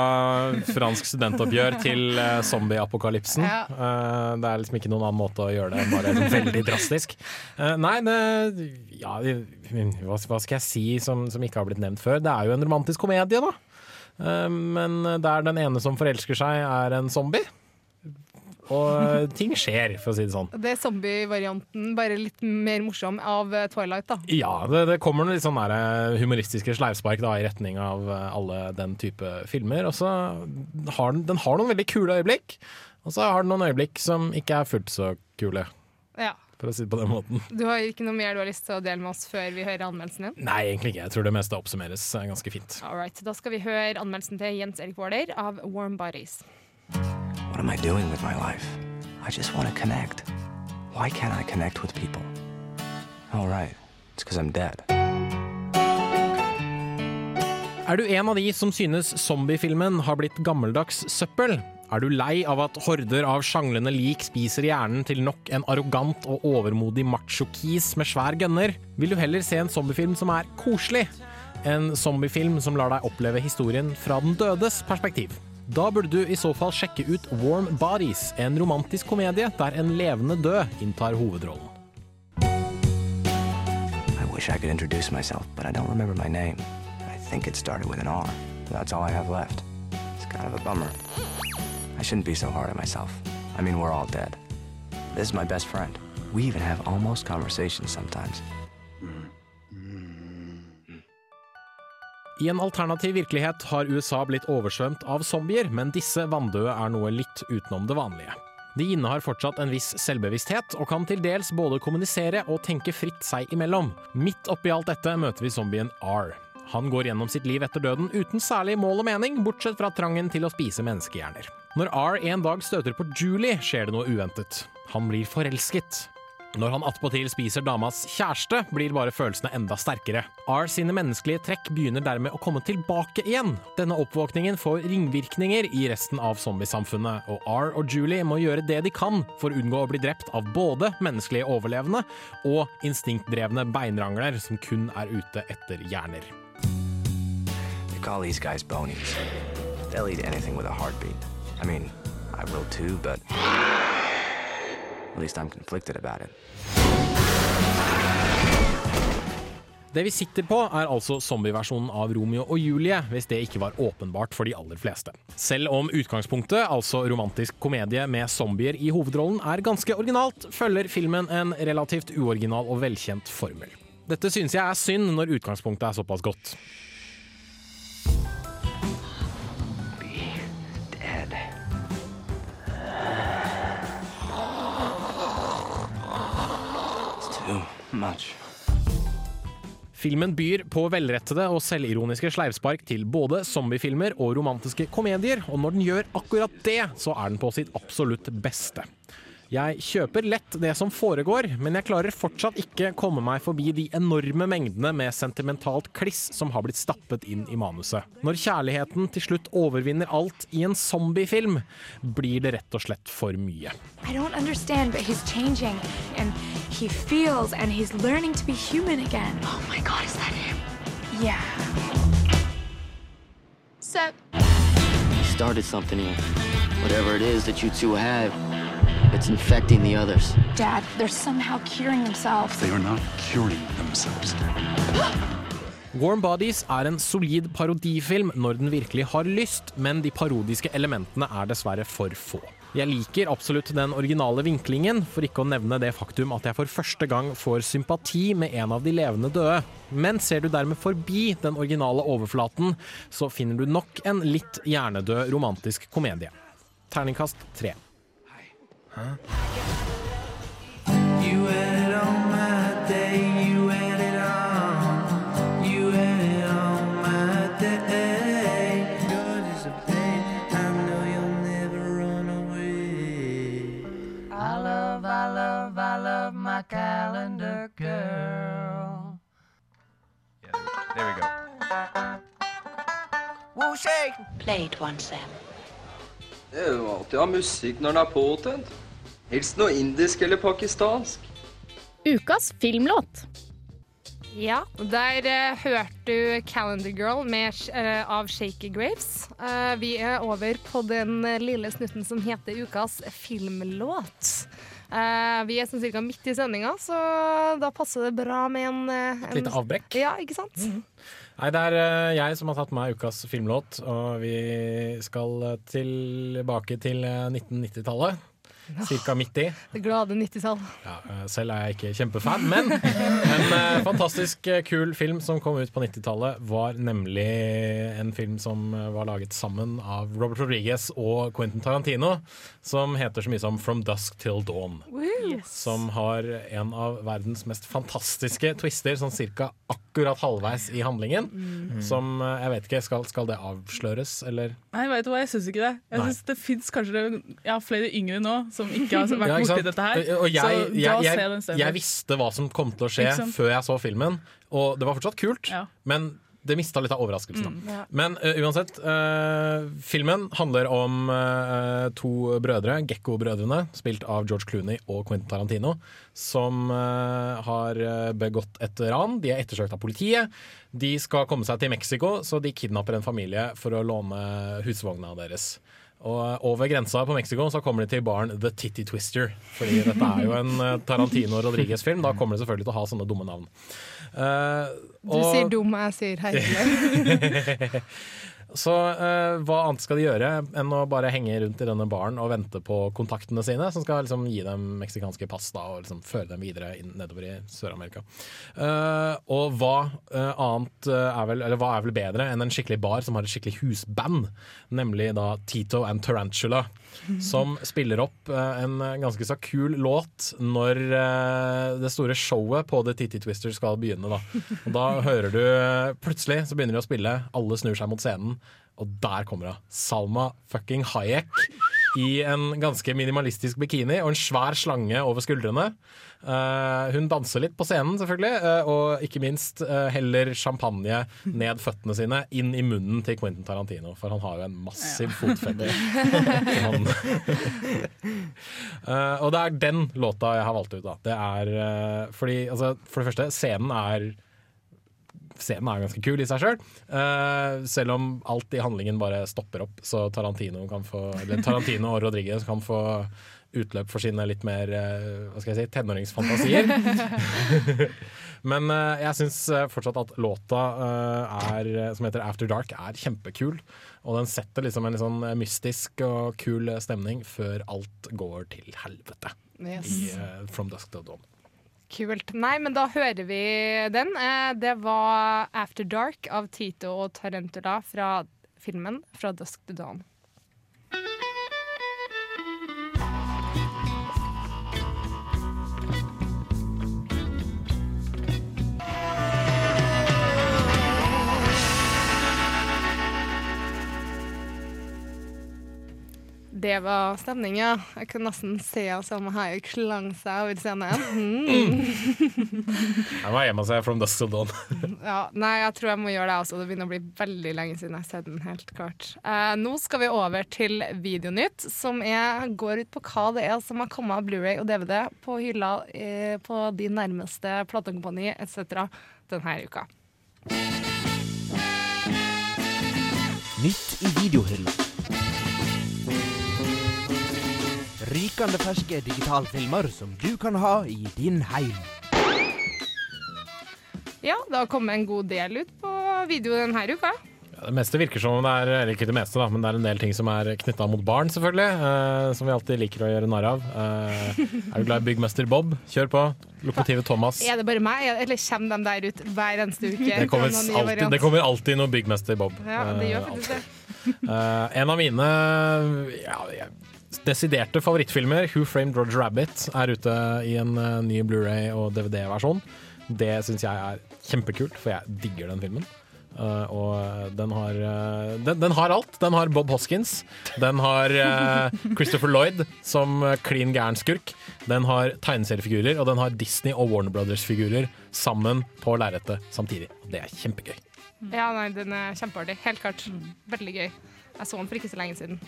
fransk studentoppgjør til uh, zombieapokalypsen. Ja. Uh, det er liksom ikke noen annen måte å gjøre det bare sånn veldig drastisk. Uh, nei, det Ja, hva, skal jeg si som, som ikke har blitt nevnt før? Det er jo en romantisk komedie, da. Men der den ene som forelsker seg, er en zombie. Og ting skjer, for å si det sånn. Det er zombie-varianten, bare litt mer morsom, av eh, Twilight, da. Ja, det, det kommer noen litt sånn eh, humoristiske sleivspark da, i retning av eh, alle den type filmer. Og så har den, den har noen veldig kule øyeblikk, og så har den noen øyeblikk som ikke er fullt så kule, Ja. for å si det på den måten. Du har ikke noe mer du har lyst til å dele med oss før vi hører anmeldelsen din? Nei, egentlig ikke. Jeg tror det meste oppsummeres eh, ganske fint. All right, Da skal vi høre anmeldelsen til Jens Erik Våler av Warm Bodies. What am I doing with my life? I just want to connect. Why can't I connect with people? All right, it's because I'm dead. Er du en av de som synes zombiefilmen har blitt gammeldags søppel? Er du lei av at horder av sjanglende lik spiser hjernen til nok en arrogant og overmodig macho-kis med svær gunner? Vil du heller se en zombiefilm som er koselig? En zombiefilm som lar deg oppleve historien fra den dødes perspektiv? Da burde du i så fall sjekke ut Warm Bodies, en romantisk komedie der en levende død inntar hovedrollen. I wish I could introduce myself, but I don't remember my name. I think it started with an R. That's all I have left. It's kind of a bummer. I shouldn't be so hard on myself. I mean, we're all dead. This is my best friend. We even have almost conversations sometimes. I en alternativ virkelighet har USA blitt oversvømt av zombier, men disse vanndøde er noe litt utenom det vanlige. De innehar fortsatt en viss selvbevissthet, og kan til dels både kommunisere og tenke fritt seg imellom. Midt oppi alt dette møter vi zombien R. Han går gjennom sitt liv etter døden uten særlig mål og mening, bortsett fra trangen til å spise menneskehjerner. Når R en dag støter på Julie, skjer det noe uventet. Han blir forelsket. Når han attpåtil spiser damas kjæreste, blir bare følelsene enda sterkere. R sine menneskelige trekk begynner dermed å komme tilbake igjen. Denne oppvåkningen får ringvirkninger i resten av zombiesamfunnet, og R og Julie må gjøre det de kan for å unngå å bli drept av både menneskelige overlevende og instinktdrevne beinrangler som kun er ute etter hjerner. They call these guys bonies. They'll eat anything with a heartbeat. I mean, I will too, but at least I'm conflicted about it. Det vi sitter på, er altså zombieversjonen av Romeo og Julie, hvis det ikke var åpenbart for de aller fleste. Selv om utgangspunktet, altså romantisk komedie med zombier i hovedrollen, er ganske originalt, følger filmen en relativt uoriginal og velkjent formel. Dette synes jeg er synd når utgangspunktet er såpass godt. Much. Filmen byr på velrettede og selvironiske sleivspark til både zombiefilmer og romantiske komedier, og når den gjør akkurat det, så er den på sitt absolutt beste. Jeg kjøper lett det som foregår, men jeg klarer fortsatt ikke komme meg forbi de enorme mengdene med sentimentalt kliss som har blitt stappet inn i manuset. Når kjærligheten til slutt overvinner alt i en zombiefilm, blir det rett og slett for mye. I don't understand, but he's changing and he feels and he's learning to be human again. Oh my god, is that him? Yeah. Sup? You started something here. Whatever it is that you two have, it's infecting the others. Dad, they're somehow curing themselves. They are not curing themselves. Warm Bodies er en solid parodifilm når den virkelig har lyst, men de parodiske elementene er dessverre for få. Jeg liker absolutt den originale vinklingen, for ikke å nevne det faktum at jeg for første gang får sympati med en av de levende døde. Men ser du dermed forbi den originale overflaten, så finner du nok en litt hjernedød romantisk komedie. Terningkast tre. Huh? You had it on my day, you had it on. You had it on my day. God is a pain, I know you'll never run away. I love, I love, I love my calendar girl. Yeah, there we go. Woo shake! Play it once, Sam. Det er jo alltid å ha musikk når den er påtent. Helst noe indisk eller pakistansk. Ukas filmlåt. Ja, der uh, hørte du 'Calendar Girl' med, uh, av Shaky Graves. Uh, vi er over på den lille snutten som heter ukas filmlåt. Eh, vi er sånn cirka midt i sendinga, så da passer det bra med en, en Et lite avbrekk. Ja, ikke sant? Nei, det er eh, jeg som har tatt med ukas filmlåt, og vi skal eh, tilbake til eh, 1990-tallet. Cirka midt i. Det glade 90-tall. Ja, eh, selv er jeg ikke kjempefan, men en eh, fantastisk eh, kul film som kom ut på 90-tallet, var nemlig en film som var laget sammen av Robert Rodriguez og Quentin Tarantino, som heter så mye som From Dusk Till Dawn. Som har en av verdens mest fantastiske twister, sånn cirka akkurat halvveis i handlingen. Mm. Som eh, jeg vet ikke, skal, skal det avsløres, eller? Nei, vet du hva, jeg syns ikke det. Jeg synes Det fins kanskje ja, flere yngre nå som ikke har vært Ja, borti dette her. Og jeg, så jeg, jeg, den jeg visste hva som kom til å skje før jeg så filmen, og det var fortsatt kult, Ja. men det mista litt av overraskelsen. Mm, ja. Men uh, uansett, uh, filmen handler om uh, to brødre, Gekko-brødrene, spilt av George Clooney og Quentin Tarantino, som har begått et ran. De er ettersøkt av politiet. De skal komme seg til Mexico, så de kidnapper en familie for å låne husvogna deres. Og over grensa på Mexico så kommer de til baren The Titty Twister. Fordi dette er jo en eh, Tarantino Rodriguez-film. Da kommer de selvfølgelig til å ha sånne dumme navn. Eh, Du sier dum, jeg sier herlig. Så uh, hva annet skal de gjøre enn å bare henge rundt i denne baren og vente på kontaktene sine, som skal liksom gi dem meksikanske pass da, og liksom føre dem videre inn, nedover i Sør-Amerika. Uh, og hva uh, annet er vel, eller hva er vel bedre enn en skikkelig bar som har et skikkelig husband, nemlig da Tito and Tarantula, som spiller opp eh, en ganske så kul låt når eh, det store showet på The Titty Twister skal begynne. Da, og da hører du eh, plutselig så begynner de å spille, alle snur seg mot scenen, og der kommer hun. Salma fucking Hayek i en ganske minimalistisk bikini og en svær slange over skuldrene. Uh, hun danser litt på scenen, selvfølgelig, uh, og ikke minst uh, heller champagne ned føttene sine inn i munnen til Quentin Tarantino, for han har jo en massiv fotfetter. Og det er den låta jeg har valgt ut. Da. Det er fordi, altså, For det første, scenen er Scenen er ganske kul i seg sjøl. Selv. selv om alt i handlingen bare stopper opp, så Tarantino, kan få, Tarantino og Rodriguez kan få utløp for sine litt mer eh, hva skal jeg si, tenåringsfantasier. Men eh, jeg syns fortsatt at låta eh, er, som heter After Dark, er kjempekul. Og den setter liksom en litt sånn mystisk og kul stemning før alt går til helvete Yes. i eh, From Dusk to Dawn. Kult. Nei, men da hører vi den. Eh, Det var 'After Dark' av Tito og Tarantula fra filmen 'Fra Dusk to Dawn'. Det var stemninga. Jeg kunne nesten se oss om Hayek slang seg over scenen. Mm. Jeg må hjemme seg se From Dusk Till Dawn. Ja, nei, jeg tror jeg må gjøre det også. Det begynner å bli veldig lenge siden jeg har sett den. helt klart. Eh, nå skal vi over til Videonytt, som er, går ut på hva det er som har kommet av Blu-ray og DVD på hylla eh, på de nærmeste platekompani etc. denne uka. Nytt i videohylla. Rykende ferske digitalfilmer som du kan ha i din heim. Ja, det har kommet en god del ut på video denne uka. Ja, det meste virker som om det er eller ikke det meste da, men det er en del ting som er knytta mot barn, selvfølgelig. eh, som vi alltid liker å gjøre narr av. Eh, er du glad i Byggmester Bob? Kjør på. Lokomotivet Thomas. Er det bare meg, eller kommer de der ut hver eneste uke? Det kommer, alltid, det kommer alltid noe Byggmester Bob. Ja, det Eh, gjør faktisk det. Eh, en av mine ja, jeg- desiderte favorittfilmer, Who Framed Roger Rabbit, er ute i en eh, ny Blu-ray og DVD-versjon. Det syns jeg er kjempekult, for jeg digger den filmen. Uh, og den har, uh, den, den har alt. Den har Bob Hoskins. Den har uh, Christopher Lloyd som eh, klin gæren skurk. Den har tegneseriefigurer, og den har Disney og Warner Brothers-figurer sammen på lerretet samtidig. Det er kjempegøy. Ja, nei, den er kjempeartig. Helt klart. Veldig gøy. Jeg så den for ikke så lenge siden.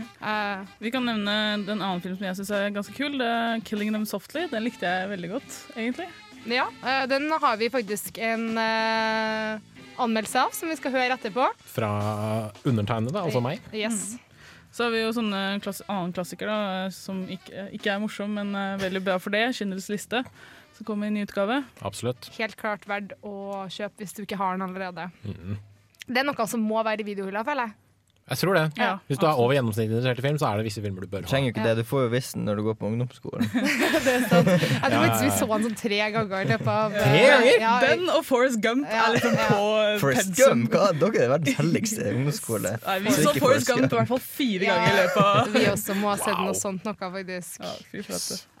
Eh, Vi kan nevne den annen film som jeg syns er ganske kul. det er 'Killing Them Softly'. Den likte jeg veldig godt, egentlig. ja, uh, den har vi faktisk en uh, anmeldelse av, som vi skal høre etterpå. Fra undertegnede, altså meg. Yes. Så har vi jo sånne klass annen klassiker da, som ikke, ikke er morsom, men veldig bra for det. 'Schindlers liste', som kommer i ny utgave. Absolutt. Helt klart verdt å kjøpe hvis du ikke har den allerede. Mm. Det er noe som må være i videohylla, føler jeg. Jeg tror det. Ja, Hvis du er over gjennomsnittet interessert i film, så er det visse filmer du bør Du ha. trenger jo ikke det, du får jo visst den når du går på ungdomsskolen. Jeg tror Ja, ja, faktisk vi så den sånn tre ganger i løpet av Tre ganger? Ja, Den og Forrest Gump er liksom på Forrest pensum. Gump, hva? Dere er verdens helligste ungdomsskole. Nei, vi Så Forrest Gump i hvert fall fire ganger i løpet av Vi også må ha sett noe sånt noe, faktisk.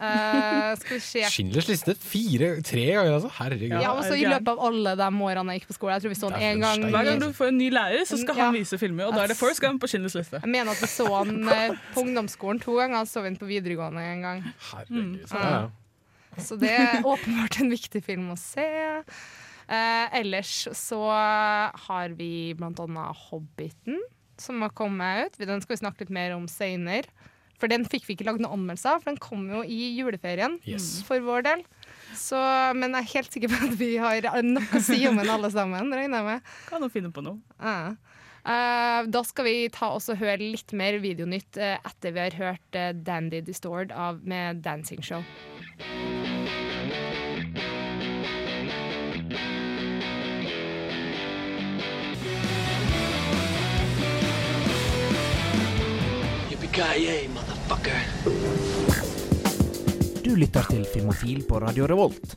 Eh, skal vi se. Schindlers liste fire, tre ganger, altså. Herregud. Ja, men så I løpet av alle de årene jeg gikk på skole. Jeg tror vi så den én gang. Hver gang du får en ny lærer, så skal han vise filmer, og da er det Forrest han på Schindlers liste. Jeg mener at vi så den eh, på ungdomsskolen to ganger, og så vi den på videregående en gang. Herregud. Mm. Ja, ja. Så det er åpenbart en viktig film å se. Eh, ellers så har vi blant annet Hobbiten, som har kommet ut. Den skal vi snakke litt mer om seinere. For den fikk vi ikke lagd noen anmeldelse av, for den kom jo i juleferien Yes. for vår del. Så, men jeg er helt sikker på at vi har nok å si om den alle sammen, regner jeg med. Kan jo finne på noe. Eh, da skal vi ta oss og høre litt mer videonytt eh, etter vi har hørt eh, Dandy Distored av, med Dancing Show. Du lytter til Filmofil på Radio Revolt.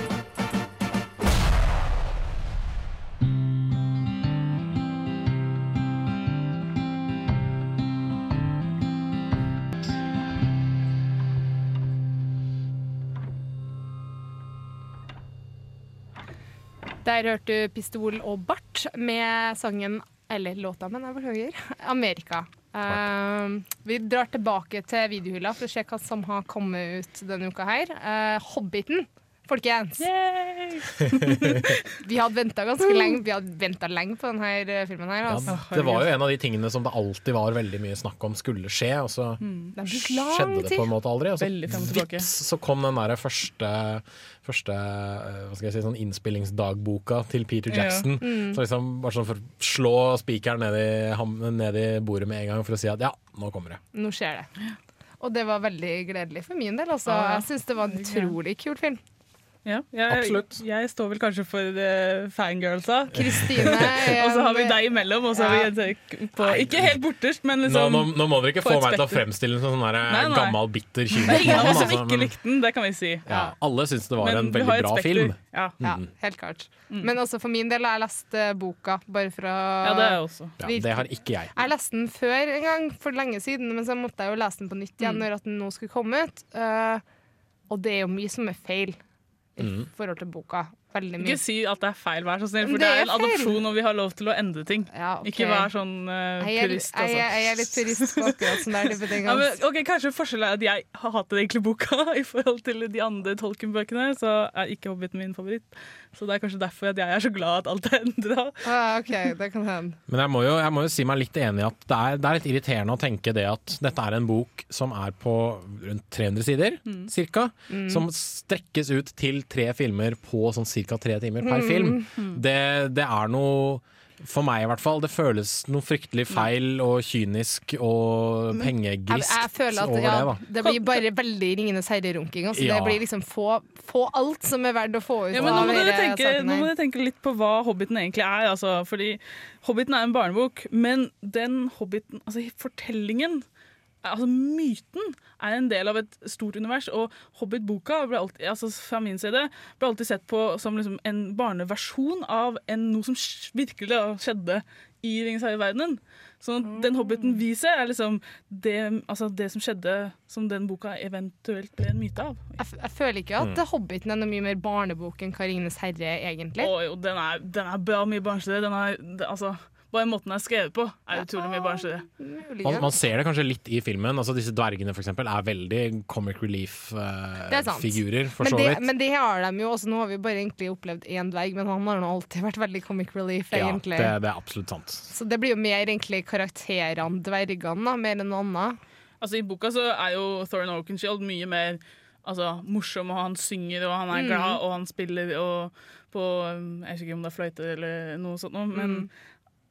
Der hørte du Pistol og Bart med sangen, eller låta, men jeg beklager, Amerika. Uh, vi drar tilbake til videohylla for å se hva som har kommet ut denne uka her. Uh, Hobbiten, folkens. vi hadde venta ganske lenge Vi hadde ventet lenge på denne eh, filmen. her Ja, altså. det var jo en av de tingene som det alltid var veldig mye snakk om skulle skje, og så Mm. Skjedde det på en måte aldri. Og så vips, så kom den der første, første eh, hva skal jeg si, sånn innspillingsdagboka til Peter Ja. Jackson. Mm. Så liksom bare sånn for å slå spikeren ned, i ned i bordet med en gang for å si at ja, nå kommer det. Nå skjer det. Og det var veldig gledelig for min del. Altså. Ja, ja. Jeg syns det var en utrolig kul film. Ja, jeg, Absolutt. Jeg står vel kanskje for uh, fangirlsa. Kristine og så har vi deg imellom, og så har vi på Ikke helt borterst, men Nå, liksom nå, nå må dere ikke få meg til å fremstille en sånn der Nei, nei. gammel, bitter, Det er kynisk ingen av oss som altså, ikke likte den, det kan vi si. Ja, alle syns det var Men en veldig bra film. Ja. Ja, Mm. helt klart. Mm. Men også for min del har jeg lest eh, boka, bare for å Ja, det er jeg også. Ja, det har ikke jeg. Jeg leste den før en gang, for lenge siden, men så måtte jeg jo lese den på nytt igjen Mm. når at den nå skulle komme ut. Uh, og det er jo mye som er feil i Mm. forhold til boka. Veldig mye. Ikke si at det er feil, vær så snill, for det det er en adopsjon, og vi har lov til å endre ting. ok. Ikke vær sånn uh, Jeg er, purist, jeg, altså. er, jeg er litt purist på akkurat sånn der type ting. Ja, men, okay, ok, Kanskje forskjellen er at jeg hater egentlig boka i forhold til de andre Tolkien-bøkene. Så er ikke Hobbiten min favoritt. Så det er kanskje derfor at jeg er så glad at alt er endra. Ah, OK, det kan hende. Men jeg må, jo, jeg må jo si meg litt enig i at det er, det er litt irriterende å tenke det at dette er en bok som er på rundt 300 sider, Mm. cirka, Mm. som strekkes ut til tre filmer på sånn cirka tre timer per Mm. film. Mm. Det, det er noe for meg i hvert fall, det føles noe fryktelig feil og kynisk og Jeg, pengegrist jeg føler at over ja, det. da. det blir bare veldig Ringenes herre-runking. Altså. Ja. Det blir liksom få, få alt som er verdt å få ut Ja, men nå av må, dere tenke, saken nå må dere tenke litt på hva Hobbiten egentlig er. Altså, fordi Hobbiten er en barnebok, men den Hobbiten, altså fortellingen Altså, myten er en del av et stort univers, og Hobbit-boka ble alltid, altså fra min side ble alltid sett på som liksom en barneversjon av en, noe som virkelig da skjedde i Ringens herre-verdenen. Så den Hobbiten vi ser, er liksom det, altså det som skjedde som den boka eventuelt ble en myte av. Jeg, f- jeg føler ikke at Mm. Hobbiten er noe mye mer barnebok enn Karines herre, egentlig. Å jo, den er, den er bra mye barnsligere. Den er, det, altså, bare måten den er skrevet på, er utrolig mye barnsligere. Man, man ser det kanskje litt i filmen. Altså Disse dvergene for eksempel, er veldig comic Det er sant. relief-figurer, for men så det, vidt. Men det har de jo også. Nå har vi bare egentlig opplevd én dverg, men han har nå alltid vært veldig comic relief, ja, egentlig. det, det er absolutt sant. Så det blir jo mer egentlig karakterene, dvergene, da, mer enn noe annet. Altså I boka så er jo Thorin Oakenshield mye mer altså, morsom, og han synger, og han er Mm. glad, og han spiller og på Jeg husker ikke om det er fløyte eller noe sånt, men Mm.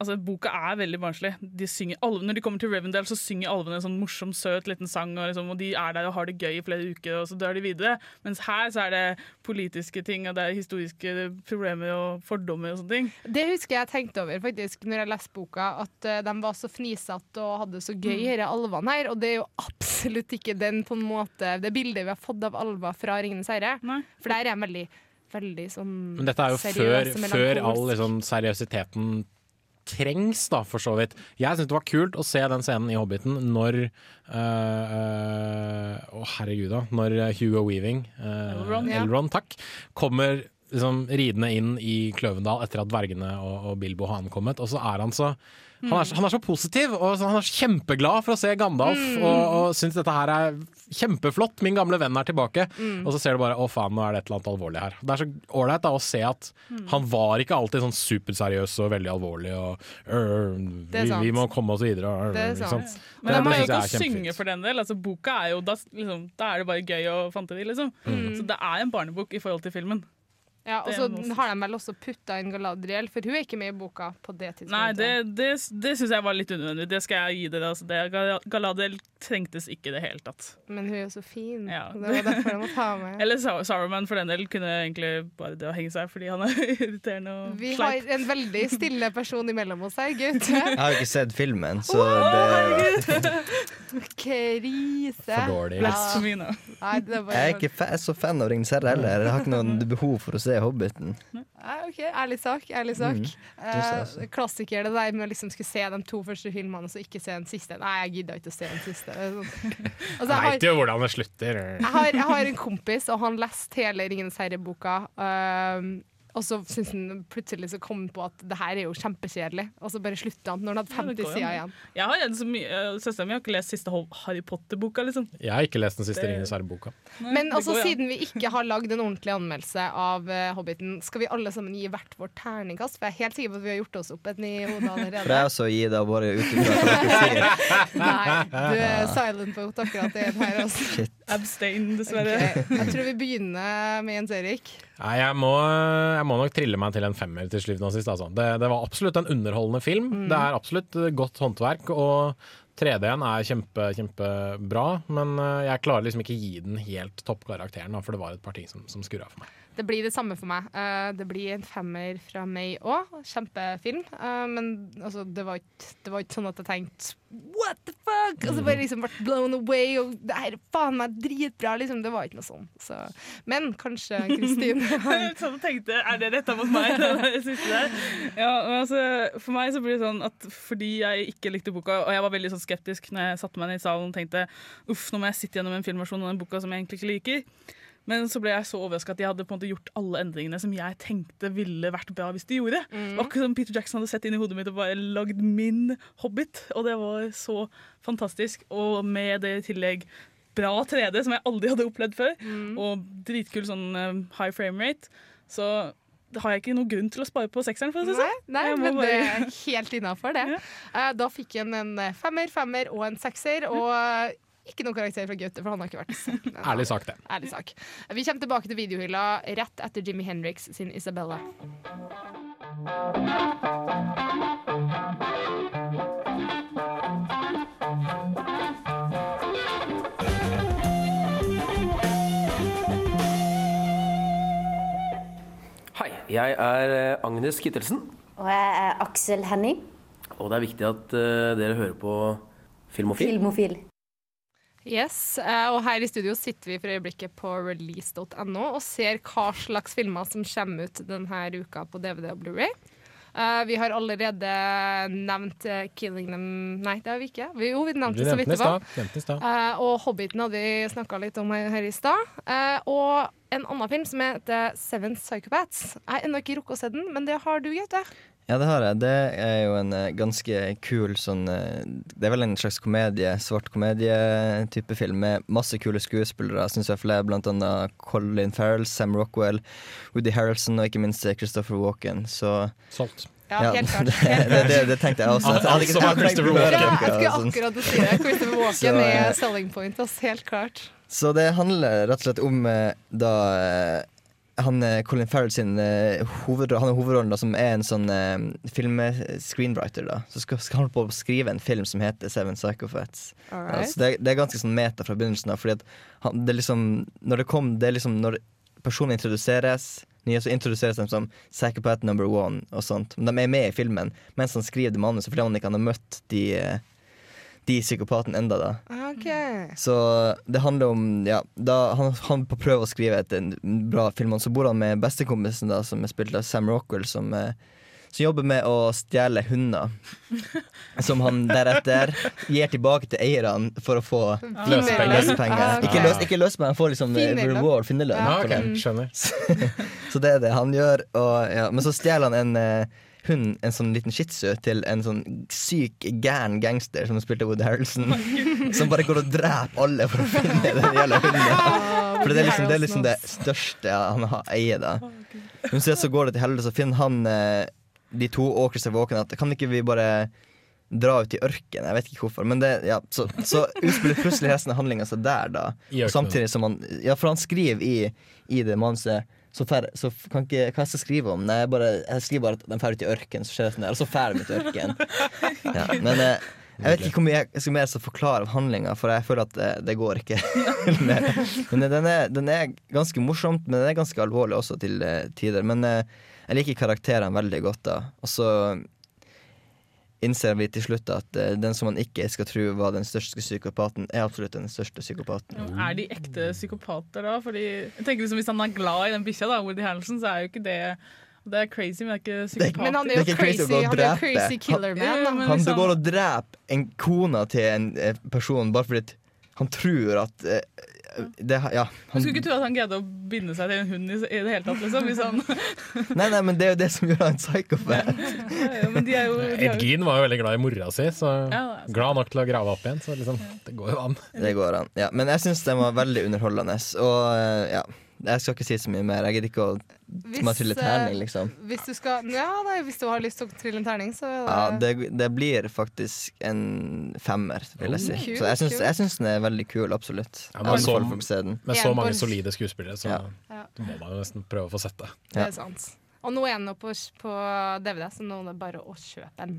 Altså, boka er veldig barnslig. De synger, alv- når de kommer til Revendale, så synger alvene en sånn morsom, søt liten sang, og, liksom, og de er der og har det gøy i flere uker, og så dør de videre. Mens her så er det politiske ting, og det er historiske problemer og fordommer og sånne ting. Det husker jeg tenkte over faktisk når jeg leste boka, at uh, de var så fnisete og hadde så gøy, Mm. alvene her. Og det er jo absolutt ikke den på en måte det bildet vi har fått av alver fra 'Ringenes herre'. For der er de veldig, veldig sånn Men dette er jo før, før all liksom, seriøsiteten trengs, da, for så vidt. Jeg syns det var kult å se den scenen i Hobbiten når øh, øh, Å, herregud, da. Når Hugo Weaving, øh, Elrond, ja. Elron, takk, kommer liksom ridende inn i Kløvendal etter at dvergene og, og Bilbo har ankommet, og så er han så han er, så- han er så positiv, og så han er så kjempeglad for å se Gandalf, Mm. og, og syns dette her er kjempeflott. Min gamle venn er tilbake. Mm. Og så ser du bare å faen, nå er det et eller annet alvorlig her. Det er så ålreit å se at Mm. han var ikke alltid sånn superseriøs og veldig alvorlig og øh, vi, vi må komme oss videre. Og, Det er sant. Men han må jo ikke synge for den del. Altså, boka er jo, da, liksom, da er det bare gøy og fanteri, liksom. Mm. Så det er en barnebok i forhold til filmen. Ja, og så har de vel også putta inn Galadriel, for hun er ikke med i boka på det tidspunktet. Nei, det, det, det syns jeg var litt unødvendig. Det skal jeg gi dere. Altså. Det, Galadriel trengtes ikke i det hele tatt. Men hun er jo så fin. Ja. Det var derfor jeg må ta med. Eller Sar- Saruman for den del kunne egentlig bare det å henge seg, fordi han er irriterende og Vi har en veldig stille person imellom oss her, gutt. Jeg har jo ikke sett filmen, så det Krise. For dårlig. Ja. Nei, det er bare Jeg er ikke fa så fan av Ringenes herre heller. Jeg har ikke noe behov for å se Hobbiten. Eh, ok, Ærlig sak. ærlig sak. Mm. Eh, klassiker det der med å liksom skulle se de to første filmene og så ikke se den siste. Nei, jeg gidder ikke å se den siste. Sånn. Altså, jeg, veit jo hvordan det slutter. jeg, har, jeg har en kompis, og han leste hele Ringenes herre-boka. Um, og så synes han plutselig så kom han på at det her er jo kjempekjedelig. Og så bare slutta han når han hadde 50 ja, sider igjen. Jeg har en så mye, eh, Søsteren min har ikke lest siste Harry Potter-boka, liksom. Jeg har ikke lest den siste Det- Ringenes herre-boka. Men altså, går ja. siden vi ikke har lagd en ordentlig anmeldelse av uh, Hobbiten, skal vi alle sammen gi hvert vårt terningkast? For jeg er helt sikker på at vi har gjort oss opp et i hodet For jeg allerede. også gi det bare ut ifra hva dere sier. Nei, du er silent vote akkurat det her også. Shit. Abstain, dessverre. Okay. Jeg tror vi begynner med Jens Erik. Nei, jeg må, jeg må nok trille meg til en femmer til slutt. sist. Altså. Det, det var absolutt en underholdende film. Mm. Det er absolutt godt håndverk, og 3D-en er kjempe, kjempebra. Men eh, jeg klarer liksom ikke gi den helt toppkarakteren, for det var et par ting som, som skurra for meg. Det blir det samme for meg. Eh, det blir en femmer fra meg òg. Kjempefilm. Eh, men altså, det, var ikke, det var ikke sånn at jeg tenkte what the fuck? Og så bare liksom ble blown away, og det her er faen meg dritbra. Liksom. Det var ikke noe sånn. Så. Men kanskje Kristin Sånn tenkte, er det retta mot meg? Ja, altså, for meg så blir det sånn at fordi jeg ikke likte boka, og jeg var veldig sånn skeptisk når jeg satte meg ned i salen og tenkte uff, nå må jeg sitte gjennom en filmversjon av den boka som jeg egentlig ikke liker. Men så ble jeg så overraska at de hadde på en måte gjort alle endringene som jeg tenkte ville vært bra hvis de gjorde. Mm. Akkurat som Peter Jackson hadde sett inn i hodet mitt og bare lagd min Hobbit. Og det var så fantastisk. Og med det i tillegg bra 3D, som jeg aldri hadde opplevd før, Mm. og dritkul sånn eh, high frame rate, så har jeg ikke noen grunn til å spare på sekseren, for å si Nei, sånn. nei men bare- det er helt innafor, det. Ja. da fikk jeg en eh, femmer, femmer og en sekser. Og eh, ikke noen karakter fra Gaute, for han har ikke vært sett. Ærlig sak, det. Ærlig sak. Vi kommer tilbake til videohylla rett etter Jimmy Hendrix sin Isabella. Hei, jeg er eh, Agnes Kittelsen, Og jeg er Aksel Henning. og det er viktig at eh, dere hører på Filmofil. Filmofil. Yes, eh, og her i studio sitter vi for øyeblikket på release.no og ser hva slags filmer som kommer ut denne uka på DVD og Blu-ray. Eh, vi har allerede nevnt eh, 'Killing Them' Nei, det har vi ikke. Vi, jo, vi nevnte så vidt det var. og 'Hobbiten' hadde vi snakka litt om her, i stad. Og en annen film som heter 'Seven Psychopaths'. Jeg har ennå ikke rukket å se den, men det har du, Gaute. Ja, det har jeg. Det er jo en eh, ganske kul sånn eh, Det er vel en slags komedie, svart komedie-type film med masse kule skuespillere. Jeg syns fall er blant annet Colin Farrell, Sam Rockwell, Woody Harrelson og ikke minst eh, Christopher Walken. Så Solgt. Ja, helt klart. Det, det, det, det tenkte jeg også. Jeg ikke- jeg jeg, høre jeg skulle akkurat si det. Christopher Walken er selling point. Helt klart. Så det handler rett og slett om da han eh, Colin Farrell sin uh, hovedrolle, Han er hovedrollen da, som er en sånn uh, filmscreenwriter. da Så skal, skal holde på å skrive en film som heter Seven Psychophats. Ja, det, det er ganske sånn meta fra begynnelsen av. Fordi at han, det liksom Når det kom Det er liksom Når personen introduseres nye, så introduseres de som psychopath number one og sånt. Men de er med i filmen mens han skriver det manuset fordi han ikke har møtt de, eh, de psykopatene enda da. Okay. Så det handler om ja, da han, han på prøve å skrive et en bra film, og så bor han med bestekompisen da, som er spilt av Sam Rockwell, som, eh, som jobber med å stjele hunder. Som han deretter gir tilbake til eierne for å få Løsepenger. løsepenger. Ah. Ikke, løs, ikke løsepenger, han får liksom eh, reward, finnerlønn. Ja, okay. ok, det. Så det er det han gjør. Og, ja. Men så stjeler han en hund, en sånn liten shih tzu, til en sånn syk, gæren gangster som spilte Woody Harrelson. som bare går og dreper alle for å finne den jævla hunden. For det er liksom det, er liksom det største han har eier, da. Men så, så går det til helvete, så finner han eh, de to og Christopher Walken at kan ikke vi bare dra ut i ørkenen? Jeg vet ikke hvorfor. Men det, ja, så, så utspiller plutselig resten av handlinga seg der, da. Samtidig som han Ja, for han skriver i, i det manuset så, fer, så kan ikke, hva jeg skal skrive om? Nei, jeg, bare, jeg skriver bare at de drar ut i ørkenen, så skjer det sånn der, og så drar de ut i ørkenen. Ja, men eh, jeg vet ikke hvor mye jeg skal mer så forklare handlinga, for jeg føler at det, det går ikke. men eh, den er, den er ganske morsomt, men den er ganske alvorlig også til eh, tider. Men eh, jeg liker karakterene veldig godt, da. Og så innser vi til slutt at uh, den som man ikke skal tro var den største psykopaten, er absolutt den største psykopaten. Er de ekte psykopater da? Fordi jeg tenker liksom Hvis han er glad i den bikkja, da, Woody Harrelson, så er jo ikke det Det er crazy, men det er ikke psykopat. Men han er jo er crazy crazy, han er crazy killer man. Ja, Da. Han liksom- går og dreper en kona til en eh, person bare fordi han tror at eh, det, ja, Du han, skulle ikke tro at han greide å binde seg til en hund i, i det hele tatt, liksom. Hvis han, Nei, nei, men det er jo det som gjør han psykopat. ja, ja, men jo Ed var jo veldig glad i mora si, så Ja, altså. glad nok til å grave opp igjen. Så liksom, det går jo an. Det går an. Ja, men jeg syns den var veldig underholdende. Og eh, ja, jeg skal ikke si så mye mer. Jeg gidder ikke å Hvis, trille eh, terning, liksom. Hvis du, skal, ja, nei, hvis du har lyst til å trille en terning, så det... Ja, det, det, blir faktisk en femmer, vil jeg si. Oh, Så jeg syns, kult. jeg syns den er veldig kul, absolutt. Ja, men så-. Med så mange solide skuespillere, så Ja. Må man jo nesten prøve å få sett det. det er sant. Og nå er den på, på DVD, så nå er det bare å kjøpe den.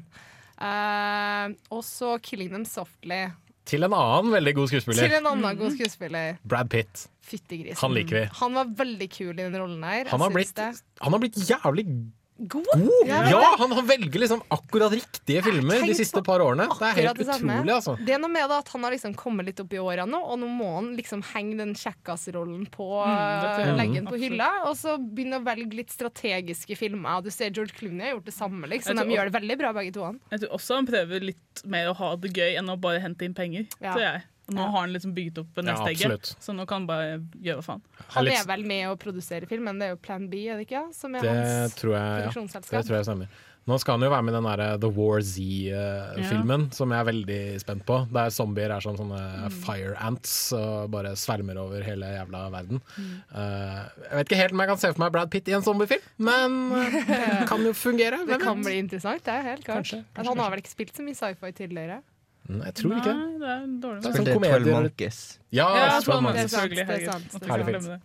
Uh, og så 'Killing Them Softly'. Til en annen veldig god skuespiller. Til en annen god skuespiller. Brad Pitt. Fyttegrisen. Han liker vi. Han var veldig kul i den rollen her. Han har blitt, han har blitt jævlig God? God! Ja, Ja, han, han velger liksom akkurat riktige filmer de siste par årene. Det er helt det utrolig, altså. Det er noe med det at han har liksom kommet litt opp i årene nå, og nå må han liksom henge den kjekkas-rollen på Mm, det tror jeg. legge den på hylla, og så begynne å velge litt strategiske filmer. Du ser George Clooney har gjort det samme, liksom. De gjør det veldig bra, begge to. han. Jeg tror også han prøver litt mer å ha det gøy enn å bare hente inn penger. Ja. Tror jeg. Nå Ja. har han liksom bygget opp Ja, neste egget, så nå kan han bare gjøre hva faen. Han er vel med å produsere filmen, det er jo Plan B, er det ikke? Som er Det hans tror jeg, ja. Det tror jeg stemmer. Nå skal han jo være med i den der The War Z-filmen, som jeg er veldig spent på. Der zombier er som sånne Mm. fire ants og bare svermer over hele jævla verden. Mm. Uh, jeg vet ikke helt om jeg kan se for meg Brad Pitt i en zombiefilm, men eh, det kan jo fungere. Det kan bli interessant, det er helt klart. Kanskje, kanskje, han har vel ikke spilt så mye sci-fi tidligere? Mm, Jeg tror ikke. Nei, det er dårlig. Det er Spilte sånn 12 komedier. Monkeys. Ja, Ja, Twelve Twelve Det Monkeys. er sant, selvfølgelig. det er sant.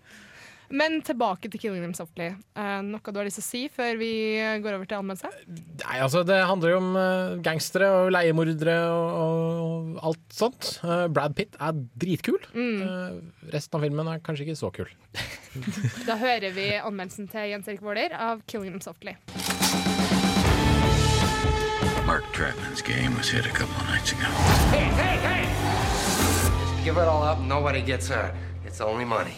Men tilbake til 'Killing Them Softly'. Eh, noe du har lyst til å si før vi går over til anmeldelse? Nei, altså Det handler jo om eh, gangstere og leiemordere og, og alt sånt. Eh, Brad Pitt er dritkul. Mm. Eh, resten av filmen er kanskje ikke så kul. Da hører vi anmeldelsen til Jens Erik Våler av 'Killing Them Softly'. Mark Trapman's game was hit a couple of nights ago. Hey, hey, hey! Just give it all up, nobody gets hurt. It's only money.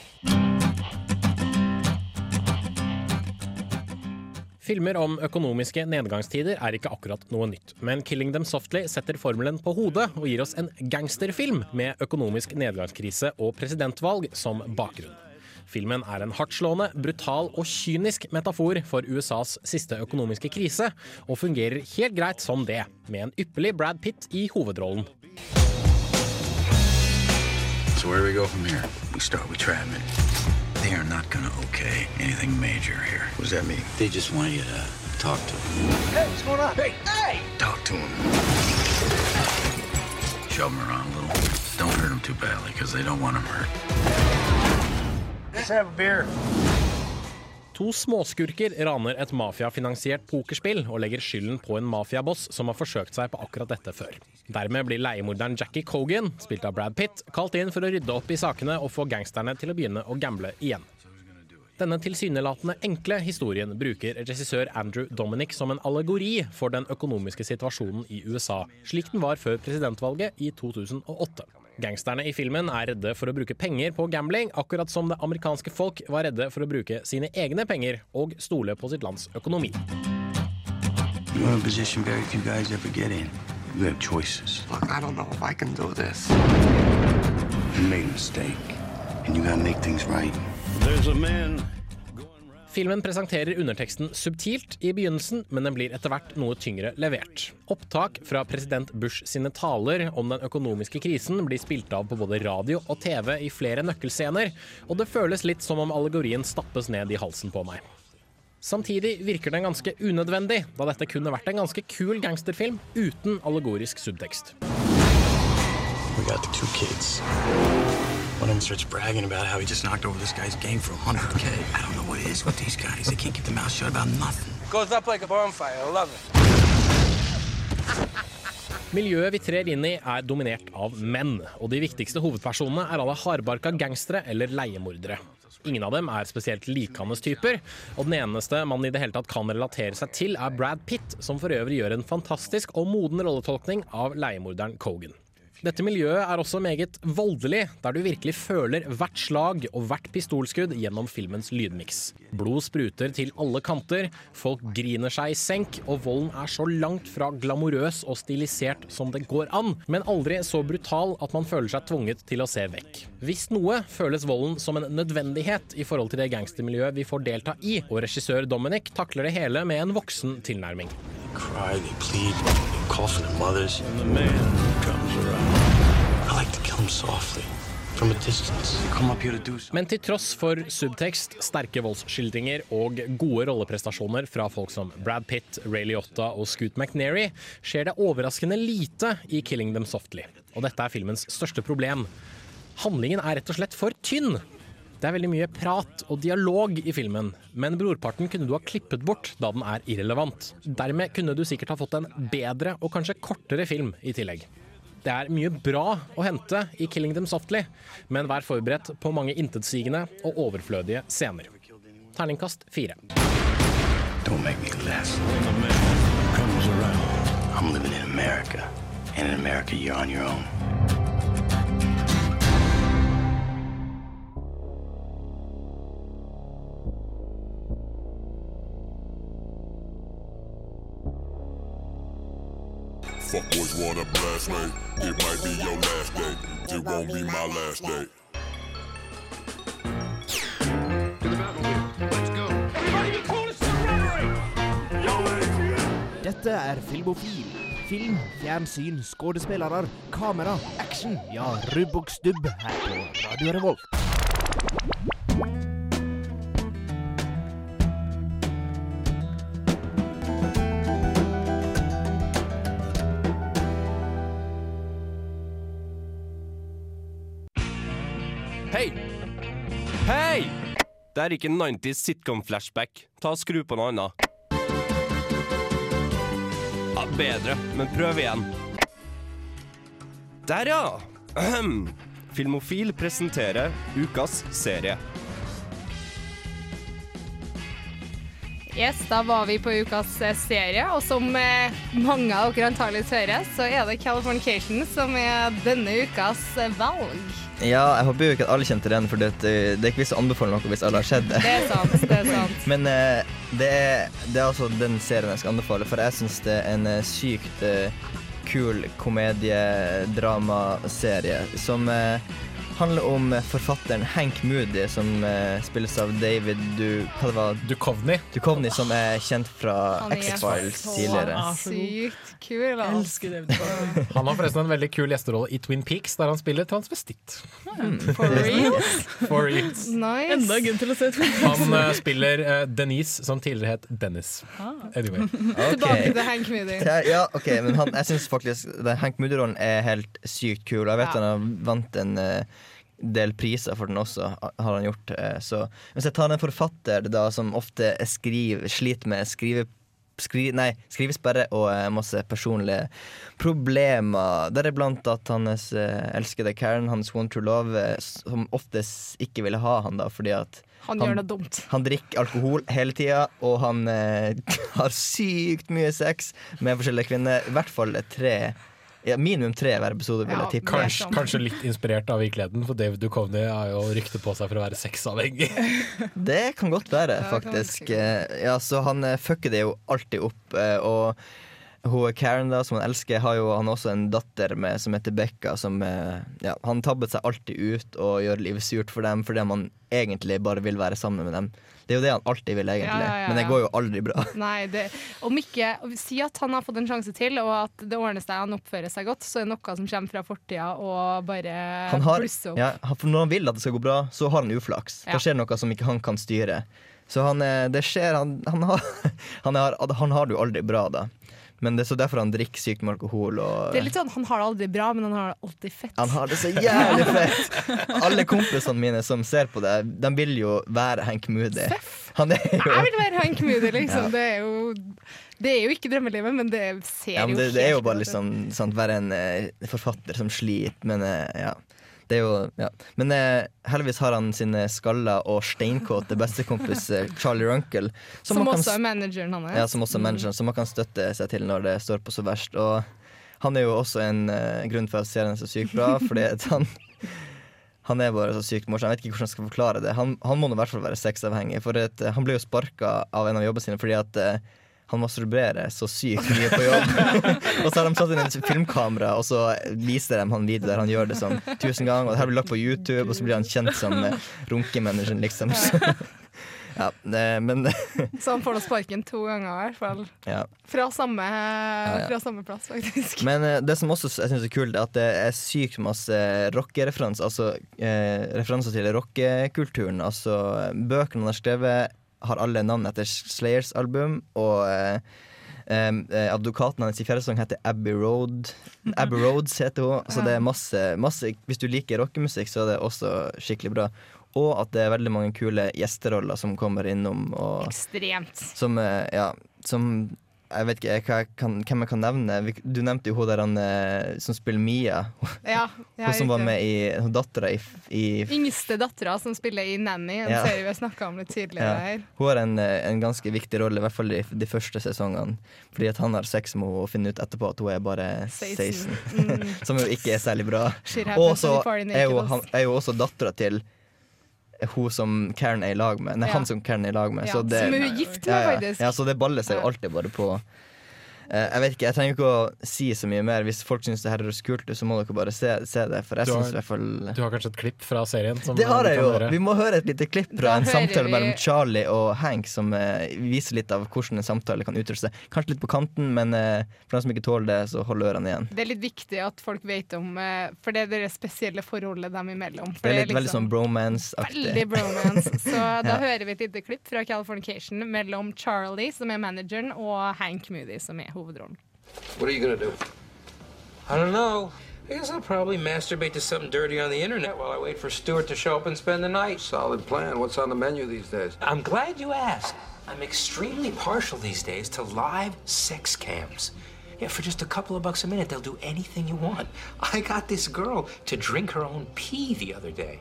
Filmer om økonomiske nedgangstider er ikke akkurat noe nytt, men 'Killing Them Softly' setter formelen på hodet og gir oss en gangsterfilm med økonomisk nedgangskrise og presidentvalg som bakgrunn. Filmen er en hardtslående, brutal og kynisk metafor for USAs siste økonomiske krise, og fungerer helt greit som det, med en ypperlig Brad Pitt i hovedrollen. So where do we go from here? We start with Travis. They are not okay anything major here. What does that mean? They just want you to talk to them. Hey, what's going on? Hey, hey! Talk to them. Shove them around a little. Don't hurt them too badly, because they don't want them hurt. To småskurker raner et mafiafinansiert pokerspill og legger skylden på en mafiaboss som har forsøkt seg på akkurat dette før. Dermed blir leiemorderen Jackie Cogan, spilt av Brad Pitt, kalt inn for å rydde opp i sakene og få gangsterne til å begynne å gamble igjen. Denne tilsynelatende enkle historien bruker regissør Andrew Dominic som en allegori for den økonomiske situasjonen i USA, slik den var før presidentvalget i 2008. Gangsterne i filmen er redde for å bruke penger på gambling, akkurat som det amerikanske folk var redde for å bruke sine egne penger og stole på sitt lands økonomi. You're in a position very few guys ever get in. You have choices. Look, I don't know if I can do this. You made a mistake, and you gotta make things right. There's a man Filmen presenterer underteksten subtilt i begynnelsen, men den blir etter hvert noe tyngre levert. Opptak fra president Bush sine taler om den økonomiske krisen blir spilt av på både radio og TV i flere nøkkelscener, og det føles litt som om allegorien stappes ned i halsen på meg. Samtidig virker den ganske unødvendig, da dette kunne vært en ganske kul gangsterfilm uten allegorisk subtekst. We got the two kids. One of them starts bragging about how he just knocked over this guy's game for 100K. I don't know what it is with these guys. They can't keep their mouth shut about nothing. Goes up like a bonfire. I love it. Miljøet vi trer inn i er dominert av menn, og de viktigste hovedpersonene er alle hardbarka gangstere eller leiemordere. Ingen av dem er spesielt likende typer, og den eneste man i det hele tatt kan relatere seg til, er Brad Pitt, som for øvrig gjør en fantastisk og moden rolletolkning av leiemorderen Cogan. Dette miljøet er også meget voldelig, der du virkelig føler hvert slag og hvert pistolskudd gjennom filmens lydmiks. Blod spruter til alle kanter, folk griner seg i senk, og volden er så langt fra glamorøs og stilisert som det går an, men aldri så brutal at man føler seg tvunget til å se vekk. Hvis noe føles volden som en nødvendighet i forhold til det gangstermiljøet vi får delta i, og regissør Dominic takler det hele med en voksen tilnærming. Cry, they plead, they call for their mothers. And the man comes around. Men til tross for subtekst, sterke voldsskildringer og gode rolleprestasjoner fra folk som Brad Pitt, Ray Liotta og Scoot McNairy, skjer det overraskende lite i 'Killing Them Softly'. Og dette er filmens største problem. Handlingen er rett og slett for tynn. Det er veldig mye prat og dialog i filmen, men brorparten kunne du ha klippet bort da den er irrelevant. Dermed kunne du sikkert ha fått en bedre og kanskje kortere film i tillegg. Det er mye bra å hente i 'Killing Them Softly', men vær forberedt på mange intetsigende og overflødige scener. Terningkast fire. Don't make me less. I'm living in America. And in America, you're on your own. Fuck boys wanna blast me. It might be your last day. It won't be my last day. Dette er Filmofil. Film, fjernsyn, skuespillere, kamera, action. Ja, rubb og stubb her på Radio Revolt. Hei! Hei! Det er ikke 90s sitcom-flashback. Ta og Skru på noe annet. Ja, bedre, men prøv igjen. Der, ja! Ahem. Filmofil presenterer ukas serie. Yes, da var vi på ukas eh, serie, og som eh, mange av dere antagelig hører, så er det Californication som er denne ukas eh, valg. Ja, jeg håper jo ikke at alle kjente den, for det, det er ikke vits å anbefale noe hvis alle har sett det. Det er sant, det er sant. Men eh, det, er, det er altså den serien jeg skal anbefale, for jeg syns det er en eh, sykt eh, kul komediedramaserie som eh, handler om forfatteren Hank Moody, som eh, spilles av David du, hva det var? Duchovny. Duchovny, som er kjent fra X-Files tidligere. Han er så tidligere. Kul. Elsker David Bowie. Han har forresten en veldig kul gjesterolle i Twin Peaks, der han spiller transvestitt. For reals? For reals. Nice. Enda en grunn til å se Twin Peaks. Han uh, spiller uh, Denise, som tidligere het Dennis. Ah. Anyway. Tilbake til Hank Moody. Ja, ja, ok, men han, jeg syns faktisk den Hank Moody-rollen er helt sykt kul. Jeg vet Ja. han har vant en uh, del priser for den også, har han gjort. så Hvis jeg tar en forfatter da som ofte skriver, sliter med skrive, skri, nei, skrivesperre og eh, masse personlige problemer, deriblant at hans eh, elskede Karen, hans one true love, eh, som oftest ikke ville ha han da, fordi at Han gjør det dumt. han drikker alkohol hele tida, og han eh, har sykt mye sex med forskjellige kvinner. I hvert fall tre ja, Minimum tre hver episode, vil jeg tippe. Kanskje, kanskje litt inspirert av virkeligheten, for David Duchovny har jo rykte på seg for å være sexavhengig. Det kan godt være, faktisk. Eh, Ja, så han eh, fucker det jo alltid opp. eh, Og hun Karen, da, som han elsker, har jo han også en datter med, som heter Becca. Som, ja, han tabbet seg alltid ut og gjør livet surt for dem fordi man egentlig bare vil være sammen med dem. Det er jo det han alltid vil, egentlig. Ja, ja, Men det går jo aldri bra. Nei, det, om ikke Si at han har fått en sjanse til, og at det ordner seg, han oppfører seg godt, så er det noe som kommer fra fortida og bare Han har, blusser opp. ja, for når han vil at det skal gå bra, så har han uflaks. Da skjer noe som ikke han kan styre. Så han, eh, det skjer Han, han, har, han, har, han har det jo aldri bra, da. Men det er så derfor han drikker sykt med alkohol. Og, Det er litt sånn, Han har det aldri bra, men han har det alltid fett. han har det så jævlig fett! Alle kompisene mine som ser på det, de vil jo være Hank Moody. Han er jo Jeg vil være Hank Moody, liksom. Ja. Det, er jo, det er jo ikke drømmelivet, men det ser ja, men jo det, det er jo bare liksom sant, være en uh, forfatter som sliter, men uh, ja. Det er jo, ja. Men eh, heldigvis har han sine skaller skalla og steinkåte bestekompis eh, Charlie Runkel. Som, som også er manageren hans. Ja, som også er manageren, som man kan støtte seg til når det står på så verst. Og han er jo også en eh, grunn for at serien er så sykt bra, fordi han han er bare så sykt morsom. Jeg vet ikke hvordan jeg skal forklare det. Han, han må i hvert fall være sexavhengig. For at, eh, han ble jo sparka av en av jobbene sine fordi at eh, han masturberer så sykt mye på jobb. og så har de satt inn en filmkamera, og så viser de han video der han gjør det sånn tusen ganger. Og det her blir lagt på YouTube, og så blir han kjent som eh, runkemanageren, liksom. Så, ja, det, men Så han får da sparken to ganger, i hvert fall. ja. Fra samme, ja. fra samme plass, faktisk. Men eh, det som også jeg synes er kult, er at det er sykt masse rockereferanser. Altså eh, referanser til rockekulturen. Altså bøkene han har skrevet, har alle navn etter Slayers album. Og eh, eh, advokaten hans i fjerde sesong heter Abbey Road. Abbey Roads heter hun. Så det er masse, masse Hvis du liker rockemusikk, så er det også skikkelig bra. Og at det er veldig mange kule gjesteroller som kommer innom. Og Ekstremt. som, eh, ja, som Jeg vet ikke jeg kan, hvem jeg kan nevne. Du nevnte jo hun der han, eh, som spiller Mia. Ja, hun som var med i hun dattera i, i Yngste dattera som spiller i Nanny, en Ja. serie vi har snakka om litt tidligere ja. her. Hun har en, eh, en ganske viktig rolle, i hvert fall i de første sesongene. Fordi at han har sex med henne og finner ut etterpå at hun er bare 16. 16. Mm. som jo ikke er særlig bra. Og så er, jo også dattera til hun som Karen er i lag med. Nei, Ja. han som Karen er i lag med. Ja, så det, som hun er gift med, ja, ja. faktisk. Ja, så det baller seg jo alltid bare på. Eh, jeg vet ikke, jeg trenger ikke å si så mye mer. Hvis folk syns det her høres kult ut, så må dere bare se, se det. For jeg Du har- synes i hvert fall Du har kanskje et klipp fra serien? Som Det har jeg jo! høre? Vi må høre et lite klipp fra Da en samtale vi- mellom Charlie og Hank, som uh, viser litt av hvordan en samtale kan utgjøre seg. Kanskje litt på kanten, men uh, for dem som ikke tåler det, så hold ørene igjen. Det er litt viktig at folk vet om uh, For det er det spesielle forholdet dem imellom. For Det er litt veldig liksom sånn bromance-aktig. Veldig bromance. Så da Ja. hører vi et lite klipp fra Californication mellom Charlie, som er manageren, og Hank Moody, som er hovedrollen. What are you gonna do? I don't know. I guess I'll probably masturbate to something dirty on the internet while I wait for Stuart to show up and spend the night. Solid plan. What's on the menu these days? I'm glad you asked. I'm extremely partial these days to live sex cams. Yeah, for just a couple of bucks a minute, they'll do anything you want. I got this girl to drink her own pee the other day.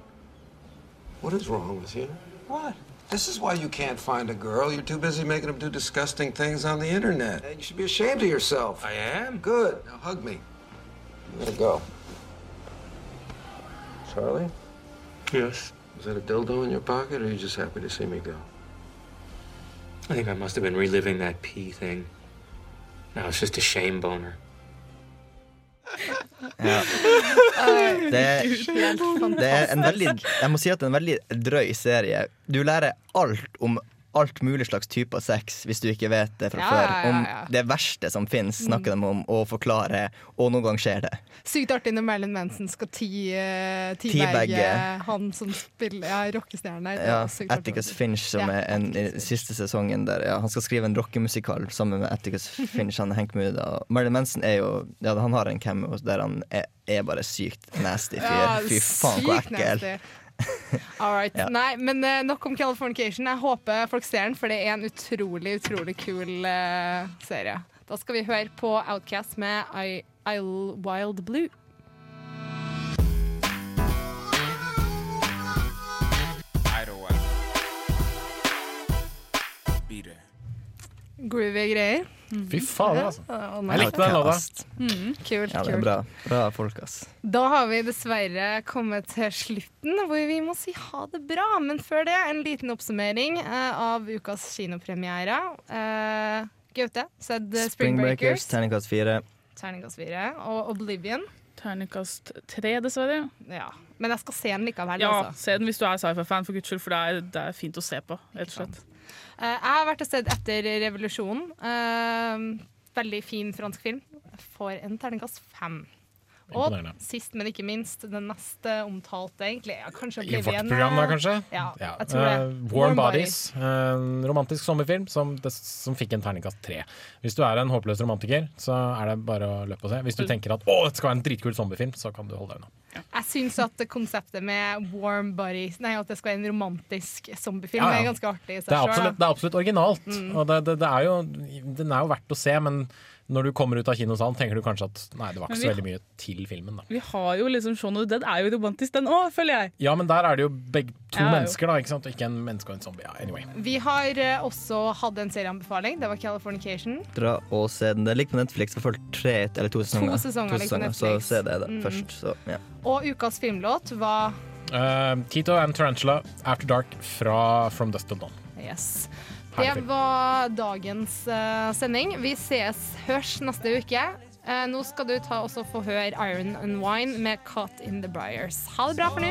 What is wrong with you? What? This is why you can't find a girl. You're too busy making them do disgusting things on the internet. You should be ashamed of yourself. I am? Good. Now hug me. I'm gonna go. Charlie? Yes. Was that a dildo in your pocket, or are you just happy to see me go? I think I must have been reliving that pee thing. Now it's just a shame boner. Ja. Det, det er en veldig Jeg må si at det er en veldig drøy serie. Du lærer alt om alt mulig slags typer sex hvis du ikke vet det fra Ja, før. ja, ja, Om ja. det verste som finnes, snakker de om og forklarer, og noen gang skjer det. Sykt artig når Marilyn Manson skal eh, Teabagge. teabagge han som spiller ja, rockestjerne. Ja. Atticus Finch, som er en, i siste sesongen der ja, Han skal skrive en rockemusikal sammen med Atticus Finch. Han Hank Mood, Marilyn Manson er jo ja, Han har en cameo der han er, er bare sykt nasty fyr. Fy faen, sykt ekkel. All right. Ja. Nei, men uh, nok om Californication. Jeg håper folk ser den, for det er en utrolig, utrolig kul uh, serie. Da skal vi høre på Outcast med I, I'll Wild Blue. Groovy greier. Fy fader, altså. Jeg likte den låta. Mm, kult, Ja, det er kult. bra. Bra folk, ass. Da har vi dessverre kommet til slutten, hvor vi må si ha det bra. Men før det, en liten oppsummering eh, av ukas kinopremiere. Uh, Gaute, sett Spring Springbreakers, Breakers, terningkast fire. terningkast fire, og Oblivion. Terningkast tre, dessverre. Ja. Men jeg skal se den likevel. Ja, altså. se den hvis du er sci-fi-fan, for guds skyld, for det er, det er fint å se på. rett og slett. Eh, jeg har vært et sted etter revolusjonen. Eh, veldig fin fransk film. Får en terningkast fem. Og sist, men ikke minst, den neste omtalte, egentlig. Ja, kanskje I vårt program, da, eh, kanskje? Ja, jeg tror det. Uh, Warm Bodies. En romantisk sommerfilm som, som fikk en terningkast tre. Hvis du er en håpløs romantiker, så er det bare å løpe og se. Hvis du tenker at å, det skal være en dritkul sommerfilm, så kan du holde deg unna. Jeg syns at konseptet med warm bodies Nei, at det skal være en romantisk zombiefilm, Ja, ja. er ganske artig i seg er da. det er absolutt originalt. Mm. Og det, det, det er jo, den er jo verdt å se, men når du kommer ut av kinosalen, tenker du kanskje at nei, det var ikke så veldig mye til filmen. da. Vi har jo liksom Shaun of the Dead er jo romantisk, den òg, føler jeg. Ja, men der er det jo begge to Ja, mennesker, da, ikke sant? Ikke en menneske og en zombie. Ja, anyway. Vi har uh, også hatt en serieanbefaling. Det var Californication. Dra og se den. Det ligger på Netflix. for hvert tre eller to sesonger. To sesonger to på Så se det da, Mm. først. Så, ja. Og ukas filmlåt var uh, Tito and Tarantula, After Dark fra From Dust to Dawn. Yes. Det var dagens uh, sending. Vi ses, hørs neste uke. Uh, nå skal du ta også få høre Iron and Wine med Caught in the Briars. Ha det bra for nå.